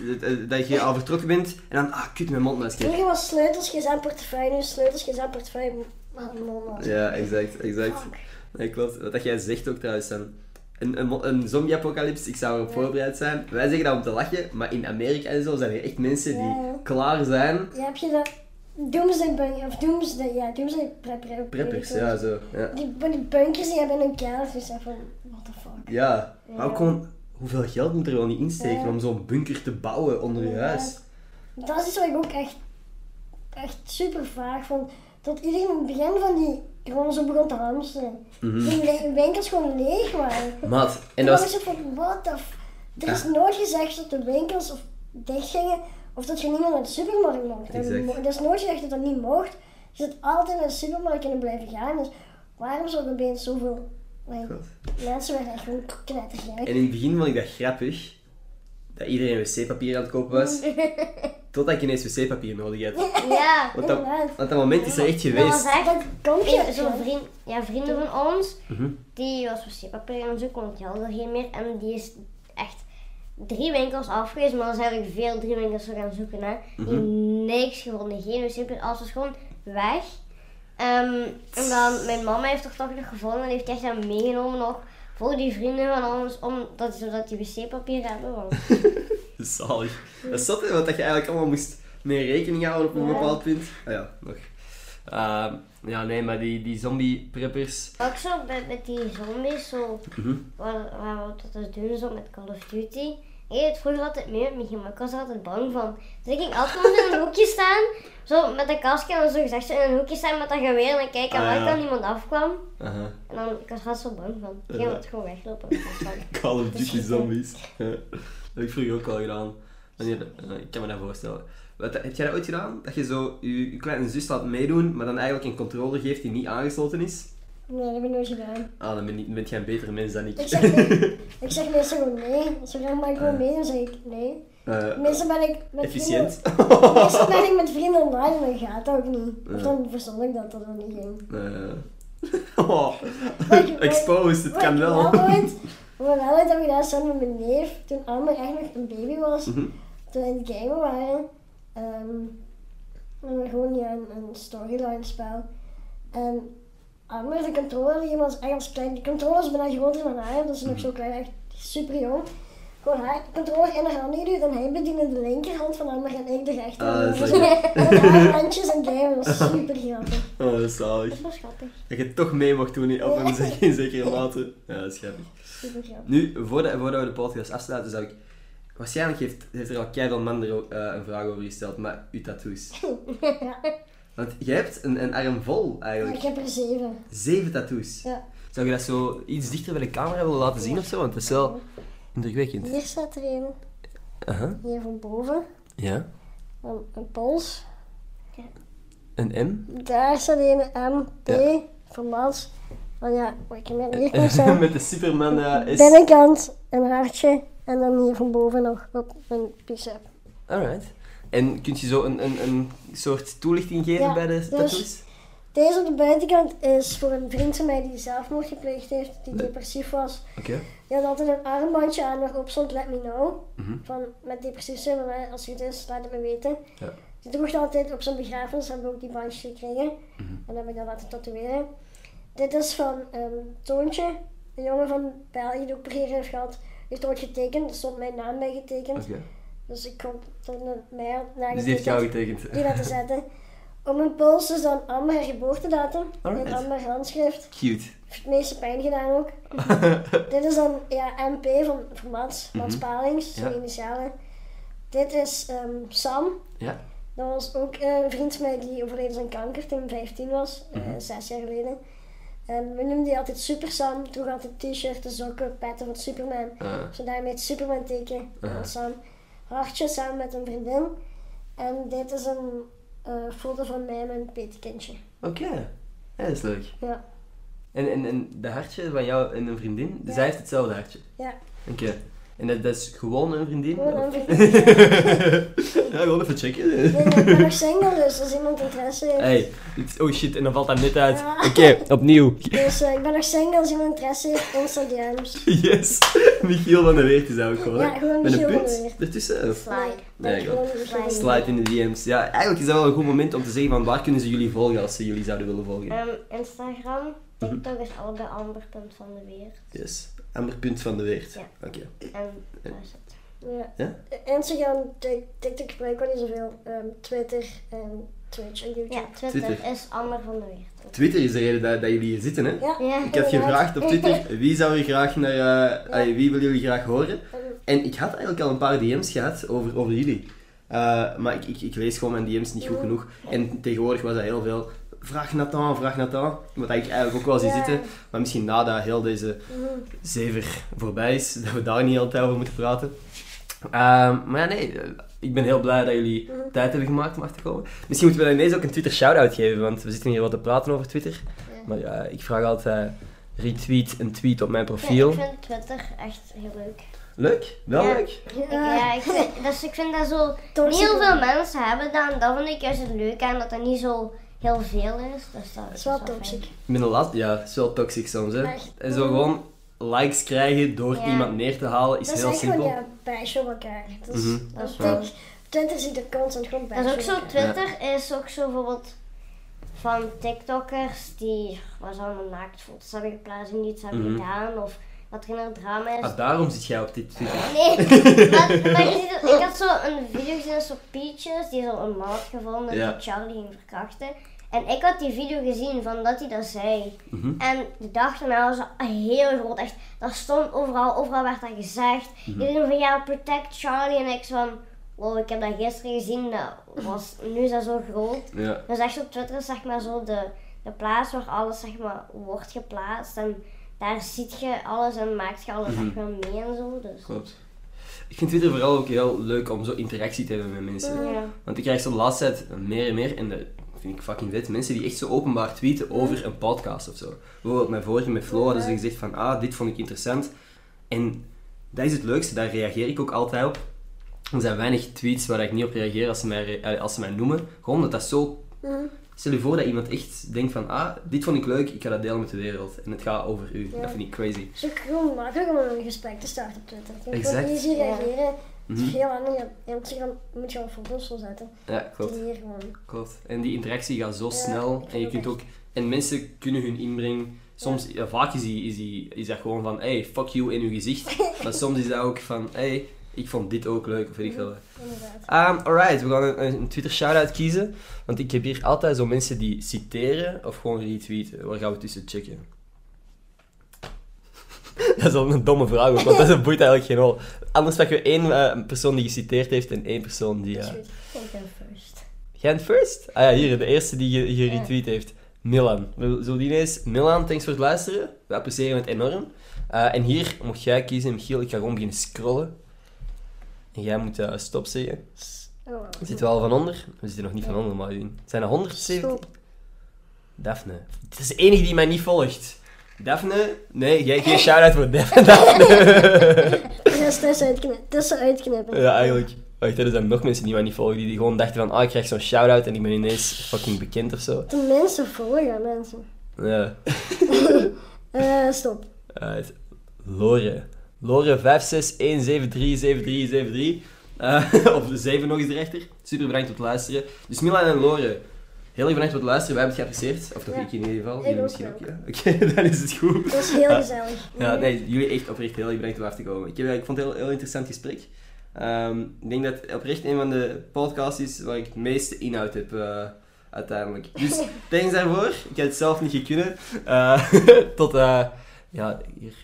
Speaker 1: dat, je al vertrokken bent en dan, ah, kut, mijn mondmasker.
Speaker 2: Vroeger was sleutels, gezin, portefeuille. Nu sleutels, gezin, portefeuille. Man, man.
Speaker 1: Ja, exact, exact.
Speaker 2: Fuck.
Speaker 1: Nee, klopt. Wat dat jij zegt ook trouwens, dan. Een, een, zombie-apocalypse, ik zou erop voorbereid zijn. Wij zeggen dat om te lachen, maar in Amerika en zo zijn er echt mensen die
Speaker 2: Ja, ja.
Speaker 1: klaar zijn.
Speaker 2: Ja, heb je dat? Doomsday bun- of Doomsday, ja, Doomsday prepper.
Speaker 1: Preppers, ja, zo. Ja,
Speaker 2: Die, van die bunkers die hebben een kelder. Dus van, what the fuck.
Speaker 1: ja. maar ook gewoon, hoeveel geld moet er wel niet insteken
Speaker 2: Ja.
Speaker 1: om zo'n bunker te bouwen onder je
Speaker 2: Ja.
Speaker 1: huis?
Speaker 2: Dat is wat ik ook echt, echt super vaag vond. Dat iedereen in het begin van die corona zo begon te hamsteren.
Speaker 1: Mhm.
Speaker 2: Die le- winkels gewoon leeg waren.
Speaker 1: Maat, en dat was...
Speaker 2: ik van, what the f... Er is nooit gezegd dat de winkels of dicht gingen of dat je niet meer naar de supermarkt mocht. Er is nooit gezegd dat dat niet mocht. Je zit altijd naar de supermarkt kunnen blijven gaan. Dus waarom zou er opeens zoveel... mensen werden echt gewoon knettergek.
Speaker 1: En in het begin vond ik dat grappig, dat iedereen wc-papier aan het kopen was, [LAUGHS] totdat ik ineens wc-papier nodig had. [LAUGHS]
Speaker 3: Ja.
Speaker 1: Want dat, want dat moment is er echt
Speaker 3: Dat was
Speaker 1: geweest.
Speaker 3: echt.
Speaker 2: Dat komt je.
Speaker 3: Ik- Zo'n vriend, ja, vrienden van ons,
Speaker 1: Mhm.
Speaker 3: die was wc-papier aan het zoeken, want die hadden er geen meer. En die is drie winkels afgewezen, maar er zijn eigenlijk veel drie winkels gaan zoeken. Hè. Die niks gevonden, geen wc-papier, alles was gewoon weg. Ehm, en dan, mijn mama heeft er toch nog gevonden en heeft echt aan meegenomen nog voor die vrienden van ons, omdat, zodat die wc-papier hebben. Want [LAUGHS]
Speaker 1: Zalig. Dat is dat je eigenlijk allemaal moest mee rekening houden op een
Speaker 2: Ja.
Speaker 1: bepaald punt. Ah ja, nog. Ehm, ja, nee, maar die, die zombie-preppers...
Speaker 3: ook zo met, met die zombies, zo,
Speaker 1: Mhm.
Speaker 3: waar, waar we dat dus doen, zo met Call of Duty. Ik het vroeger altijd mee met Michiel, maar ik was er altijd bang van. Dus ik ging altijd in een hoekje staan, zo met een kastje en zo gezegd zo in een hoekje staan met dat geweer en dan kijken
Speaker 1: Ah,
Speaker 3: waar
Speaker 1: ja.
Speaker 3: dan iemand afkwam. En dan, ik was er altijd zo bang van. Ik ging altijd gewoon weglopen. [LAUGHS]
Speaker 1: Call of Duty zombies. Dat heb ik vroeger ook al gedaan. Wanneer, eh, ik kan me dat voorstellen. Wat, heb jij dat ooit gedaan? Dat je zo je, je kleine zus laat meedoen, maar dan eigenlijk een controller geeft die niet aangesloten is?
Speaker 2: Nee, dat heb ik nooit gedaan.
Speaker 1: Ah, dan ben, je- jij een betere mens dan ik.
Speaker 2: Ik zeg, [LAUGHS] ik zeg meestal gewoon nee. Mag ik gewoon mee, dan zeg ik nee.
Speaker 1: Eh,
Speaker 2: Meestal ben ik met
Speaker 1: efficiënt.
Speaker 2: vrienden... [LAUGHS] Meestal ben ik met vrienden online en dan gaat dat ook niet. Of dan verstond ik dat dat ook niet ging.
Speaker 1: Eh. [LAUGHS] oh,
Speaker 2: Maar ik-
Speaker 1: exposed, het
Speaker 2: Maar
Speaker 1: kan
Speaker 2: ik
Speaker 1: wel.
Speaker 2: maar wel ooit heb ik gedaan samen met mijn neef, toen Amber echt nog een baby was,
Speaker 1: Mhm.
Speaker 2: toen we in het gamen waren. Ehm, en we gewoon ja, een, een storyline spel. En Amber, de controller, die was echt als klein. Die controller is bijna groter dan haar, dat is nog zo klein, echt super jong. Gewoon haar controller in haar hand geduwd en hij bediende de linkerhand van Amber en ik de
Speaker 1: Ah,
Speaker 2: rechterhand.
Speaker 1: is [LAUGHS]
Speaker 2: Dus [LAUGHS] haar handjes en gamen, dat was super grappig.
Speaker 1: Oh, dat is zalig.
Speaker 3: dat was schattig.
Speaker 1: Dat je toch mee mocht doen in- op een [LAUGHS] zekere, mate. Ja, dat is grappig.
Speaker 2: Super grappig.
Speaker 1: Nu, voordat, voordat we de podcast afsluiten, zou ik... Waarschijnlijk heeft, heeft er al keiveel man er ook, eh, een vraag over gesteld, maar uw tattoos. [LAUGHS]
Speaker 2: Ja.
Speaker 1: Want je hebt een, een arm vol,
Speaker 2: Ja,
Speaker 1: eigenlijk.
Speaker 2: ik heb er zeven.
Speaker 1: Zeven tattoos.
Speaker 2: Ja.
Speaker 1: Zou je dat zo iets dichter bij de camera willen laten zien of zo? Want dat is wel indrukwekkend.
Speaker 2: Hier staat er een,
Speaker 1: Aha,
Speaker 2: hier van boven,
Speaker 1: ja.
Speaker 2: dan een pols.
Speaker 1: Een M.
Speaker 2: Daar staat een M, P,
Speaker 1: Ja.
Speaker 2: voor Mans. Dan ja, wat ik net nog staan.
Speaker 1: Met de Superman eh, is...
Speaker 2: Binnenkant een hartje en dan hier van boven nog op een bicep.
Speaker 1: Alright. En kun je zo een, een, een soort toelichting geven
Speaker 2: Ja,
Speaker 1: bij de
Speaker 2: dus-
Speaker 1: tattoos?
Speaker 2: Deze op de buitenkant is voor een vriend van mij die zelfmoord gepleegd heeft, die depressief was.
Speaker 1: Oké.
Speaker 2: Die had altijd een armbandje aan waarop stond let me know.
Speaker 1: Mhm.
Speaker 2: Van met depressief zijn, eh, als het is, laat het me weten.
Speaker 1: Ja.
Speaker 2: Die droeg altijd op zijn begrafenis, hebben we ook die bandjes gekregen.
Speaker 1: Mhm.
Speaker 2: En dan heb ik dat laten tatoeëren. Dit is van ehm Toontje, een jongen van België die ook per heeft gehad. Heeft ooit getekend, er stond mijn naam bij getekend. Dus ik kon er een mij naar
Speaker 1: Dus die heeft jou
Speaker 2: getekend, die laten zetten. Op mijn pols is dan Amber haar geboortedatum.
Speaker 1: Alright.
Speaker 2: In Amber handschrift.
Speaker 1: Cute.
Speaker 2: Heeft het meeste pijn gedaan ook. [LAUGHS] Dit is dan ja, MP van, van Mats, Mats
Speaker 1: Mhm.
Speaker 2: Palings, zijn
Speaker 1: Ja.
Speaker 2: initialen. Dit is ehm, Sam.
Speaker 1: Ja.
Speaker 2: Dat was ook een vriend van mij die overleden aan kanker toen hij 15 was,
Speaker 1: Mhm.
Speaker 2: zes jaar geleden. En we noemden die altijd Super Sam, droeg altijd t-shirts, sokken, petten van Superman.
Speaker 1: Ah.
Speaker 2: Zo daarmee het Superman teken van Sam. Hartje samen met een vriendin. En dit is een eh, foto van mij met een petekindje.
Speaker 1: Oké. Ja, dat is leuk.
Speaker 2: Ja.
Speaker 1: En, en, en de hartje van jou en een vriendin,
Speaker 2: Ja.
Speaker 1: zij heeft hetzelfde hartje?
Speaker 2: Ja.
Speaker 1: Oké. En dat, dat is gewoon een vriendin?
Speaker 2: Gewoon een [LAUGHS] vriendin.
Speaker 1: ja, gewoon even checken.
Speaker 2: Nee, nee, ik ben nog single, dus als iemand interesse heeft.
Speaker 1: Hey, oh shit, en dan valt dat net uit.
Speaker 2: Ja.
Speaker 1: Oké, opnieuw.
Speaker 2: Dus eh, ik ben nog single, als iemand interesse heeft, Instagrams.
Speaker 1: Yes. Michiel van der Weert is dat ook gewoon. hè?
Speaker 2: Ja, gewoon
Speaker 1: Met een
Speaker 2: Michiel van
Speaker 1: punt ertussen.
Speaker 3: Slide.
Speaker 1: Nee,
Speaker 2: gewoon Michiel Weert.
Speaker 1: Slide in de DM's. Ja, eigenlijk is dat wel een goed moment om te zeggen van waar kunnen ze jullie volgen als ze jullie zouden willen volgen.
Speaker 3: Ehm, Instagram. TikTok is allebei Amber.van van de Weer.
Speaker 1: Yes. Amber Punt van de Weert.
Speaker 3: Ja.
Speaker 1: Oké.
Speaker 3: En dat is het.
Speaker 2: Ja.
Speaker 1: Ja?
Speaker 2: Instagram, Tik- TikTok gebruik ik wel niet zoveel. Ehm, Twitter en Twitch en YouTube.
Speaker 3: Ja, Twitter,
Speaker 1: Twitter.
Speaker 3: is Amber van de Weer.
Speaker 1: Twitter is de reden dat, dat jullie hier zitten, hè?
Speaker 2: Ja,
Speaker 3: Ja.
Speaker 1: Ik had gevraagd op Twitter [LAUGHS] wie zou je graag naar, eh, wie willen jullie graag horen?
Speaker 2: Ehm,
Speaker 1: En ik had eigenlijk al een paar DM's gehad over, over jullie. Eh, maar ik, ik, ik lees gewoon mijn DM's niet goed genoeg. En tegenwoordig was dat heel veel. Vraag Nathan, vraag Nathan. Wat ik eigenlijk ook wel zie zitten. Maar misschien nadat heel deze zever voorbij is, dat we daar niet altijd over moeten praten. Ehm, maar ja, nee, eh, ik ben heel blij dat jullie
Speaker 2: Mhm.
Speaker 1: tijd hebben gemaakt om af te komen. Misschien moeten we dan ineens ook een Twitter shout-out geven, want we zitten hier wat te praten over Twitter. Maar ja, ik vraag altijd retweet een tweet op mijn profiel.
Speaker 3: ik vind Twitter echt heel leuk.
Speaker 1: Leuk? Wel
Speaker 3: Ja.
Speaker 1: leuk?
Speaker 3: Ik, ja, ik vind, dus ik vind dat zo... Niet heel veel mensen hebben dat en dat vind ik juist het leuke aan dat dat niet zo heel veel is. Dus dat
Speaker 2: Dat is wel toxic.
Speaker 1: Een last, ja, het is wel toxic soms, hè. En zo gewoon likes krijgen door
Speaker 3: Ja.
Speaker 1: iemand neer te halen is
Speaker 2: Dat is
Speaker 1: heel simpel.
Speaker 2: gewoon, ja, bashen op elkaar. Dat is,
Speaker 1: Mhm.
Speaker 3: Dat is
Speaker 2: op
Speaker 3: waar.
Speaker 2: Twitter ziet er constant gewoon bashen
Speaker 3: Dat is ook
Speaker 2: op
Speaker 3: zo. Twitter is ook zo bijvoorbeeld van TikTokkers die was allemaal naaktfoto's hebben geplaatst en iets hebben
Speaker 1: Mhm.
Speaker 3: gedaan of wat er in het drama is.
Speaker 1: Ah, daarom zit jij op dit Twitter. [LAUGHS]
Speaker 3: Nee, maar, maar je ziet ik had zo een video gezien, zo Peaches, die zo een maat gevonden
Speaker 1: Ja.
Speaker 3: die Charlie ging verkrachten. En ik had die video gezien van dat hij dat zei.
Speaker 1: Mhm.
Speaker 3: En de dag daarna was dat heel groot, echt, dat stond overal, overal werd dat gezegd.
Speaker 1: Mhm.
Speaker 3: Iedereen van ja, protect Charlie en ik van, wow, ik heb dat gisteren gezien, dat was, nu is dat zo groot.
Speaker 1: Ja.
Speaker 3: Dus echt op Twitter is zeg maar zo de, de plaats waar alles zeg maar wordt geplaatst. En daar ziet je alles en maakt je alles
Speaker 1: Mhm.
Speaker 3: echt wel mee en zo. Dus.
Speaker 1: Klopt. Ik vind Twitter vooral ook heel leuk om zo interactie te hebben met mensen.
Speaker 3: Ja.
Speaker 1: Want ik krijg zo de laatste tijd meer en meer, en dat vind ik fucking vet, mensen die echt zo openbaar tweeten over een podcast of zo. Bijvoorbeeld mijn vorige met Flo hadden ze gezegd van, ah, dit vond ik interessant. En dat is het leukste, daar reageer ik ook altijd op. Er zijn weinig tweets waar ik niet op reageer als ze mij, eh, als ze mij noemen. Gewoon omdat dat zo... Stel je voor dat iemand echt denkt van, ah, dit vond ik leuk, ik ga dat delen met de wereld. En het gaat over u.
Speaker 2: Ja.
Speaker 1: Dat vind ik crazy.
Speaker 2: Het is ook gewoon makkelijk om een gesprek te starten op Twitter. Je kunt
Speaker 1: Exact.
Speaker 2: easy
Speaker 3: Ja.
Speaker 2: Reageren. Het is
Speaker 1: Mhm.
Speaker 2: veel anders. Op Instagram moet je al foto's voor zetten.
Speaker 1: Ja, klopt.
Speaker 2: Hier gewoon.
Speaker 1: Klopt. En die interactie gaat zo snel. En je kunt
Speaker 2: ook.
Speaker 1: En mensen kunnen hun inbreng... Soms, ja, vaak is, die, is, die, is dat gewoon van, hey, fuck you in uw gezicht. [LAUGHS] maar soms is dat ook van, hey, ik vond dit ook leuk, of weet ik veel.
Speaker 2: Inderdaad.
Speaker 1: Um, alright, we gaan een, een Twitter shout-out kiezen. Want ik heb hier altijd zo mensen die citeren of gewoon retweeten. Waar gaan we tussen checken? [LAUGHS] dat is al een domme vraag, ook, want dat boeit eigenlijk geen rol. Anders pakken we één eh, persoon die geciteerd heeft en één persoon die...
Speaker 2: Is
Speaker 3: ben first.
Speaker 1: Bent first? Ah ja, hier, de eerste die je, je retweet heeft. Milan. Zullen die eens... Milan, thanks voor het luisteren. We appreciëren het enorm. Eh, en hier mocht jij kiezen, Michiel. Ik ga gewoon beginnen scrollen. En jij moet eh, stop zeggen.
Speaker 2: Oh.
Speaker 1: Zitten we al van onder? We zitten nog niet van onder, maar. Zijn er 170?
Speaker 2: Stop.
Speaker 1: Daphne. Het is de enige die mij niet volgt. Daphne? Nee, jij geen shout-out voor Daphne. [LAUGHS] Daphne.
Speaker 2: Dat is tussen uitknippen. Tussen uitknippen.
Speaker 1: ja, eigenlijk. Wacht, er zijn nog mensen die mij niet volgen, die gewoon dachten van, ah, ik krijg zo'n shout-out en ik ben ineens fucking bekend of zo.
Speaker 2: De mensen volgen mensen.
Speaker 1: Ja. [LAUGHS]
Speaker 2: Eh, stop.
Speaker 1: Uit. Lore. Lore 561737373. Eh [LAUGHS] op de 7 nog eens erachter. Super bedankt voor het luisteren. Dus Milan en Lore, heel erg bedankt voor het luisteren. Wij hebben het geapprecieerd. Of toch
Speaker 2: Ja.
Speaker 1: ik in ieder geval. Jullie misschien ook, ja. [LAUGHS] Oké, dan is het goed.
Speaker 2: Dat is heel gezellig.
Speaker 1: Ja, nee, jullie echt oprecht heel erg bedankt om af te komen. Ik, heb, ik vond het een heel, heel interessant gesprek. Ehm, ik denk dat het oprecht een van de podcasts is waar ik het meeste inhoud heb eh, uiteindelijk. Dus [LAUGHS] thanks daarvoor. Ik had het zelf niet gekunnen. Eh, [LAUGHS] tot, eh, ja, hier,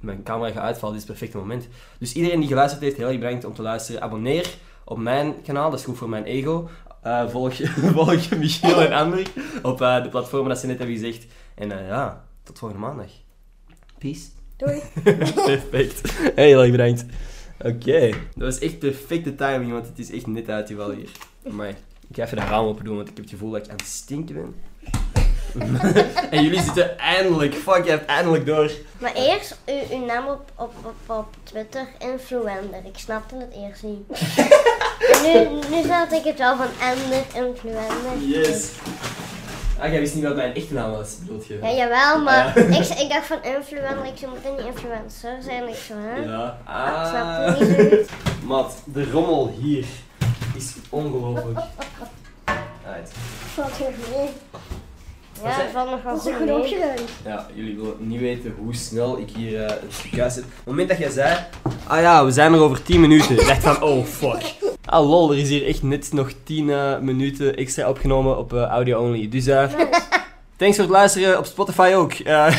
Speaker 1: mijn camera gaat uitvallen, dit is het perfecte moment. Dus iedereen die geluisterd heeft, heel erg bedankt om te luisteren. Abonneer op mijn kanaal, dat is goed voor mijn ego. Eh, volg, [LAUGHS] volg Michiel en Amber op eh, de platformen dat ze net hebben gezegd. En eh, ja, tot volgende maandag. Peace.
Speaker 2: Doei. [LAUGHS]
Speaker 1: Perfect. Heel erg bedankt. Oké. Dat was echt perfecte timing, want het is echt net uit wel hier. Maar ik ga even de raam open doen, want ik heb het gevoel dat ik aan het stinken ben. [LAUGHS] en jullie zitten eindelijk, fuck, je hebt eindelijk door.
Speaker 3: Maar eerst uw, uw naam op, op, op, op Twitter, influencer. Ik snapte het eerst niet. en [LAUGHS] nu, nu snap ik het wel van Ender, influencer.
Speaker 1: Yes. Ah, jij wist niet wat mijn echte naam was, bedoelt je?
Speaker 3: Ja, jawel, maar
Speaker 1: Ja.
Speaker 3: ik, ik dacht van influencer, ik zou moeten niet influencer zijn. Ik zo, hè?
Speaker 1: Ja.
Speaker 3: Ik snap
Speaker 1: Ah.
Speaker 3: het niet zo goed.
Speaker 1: Mat, de rommel hier is ongelooflijk. [LAUGHS] Uit.
Speaker 2: Valt mee.
Speaker 3: Ja, het valt nog wel
Speaker 2: Dat is
Speaker 3: goed
Speaker 2: opgeruimd.
Speaker 1: Ja, jullie willen niet weten hoe snel ik hier eh, het uit zet. Op het moment dat jij zei, ah ja, we zijn er over 10 minuten, ik dacht van, oh fuck. [LAUGHS] Ah lol, er is hier echt net nog 10 eh, minuten extra opgenomen op eh, audio only. Dus eh,
Speaker 2: Nice.
Speaker 1: thanks voor het luisteren op Spotify ook. Eh, [LAUGHS]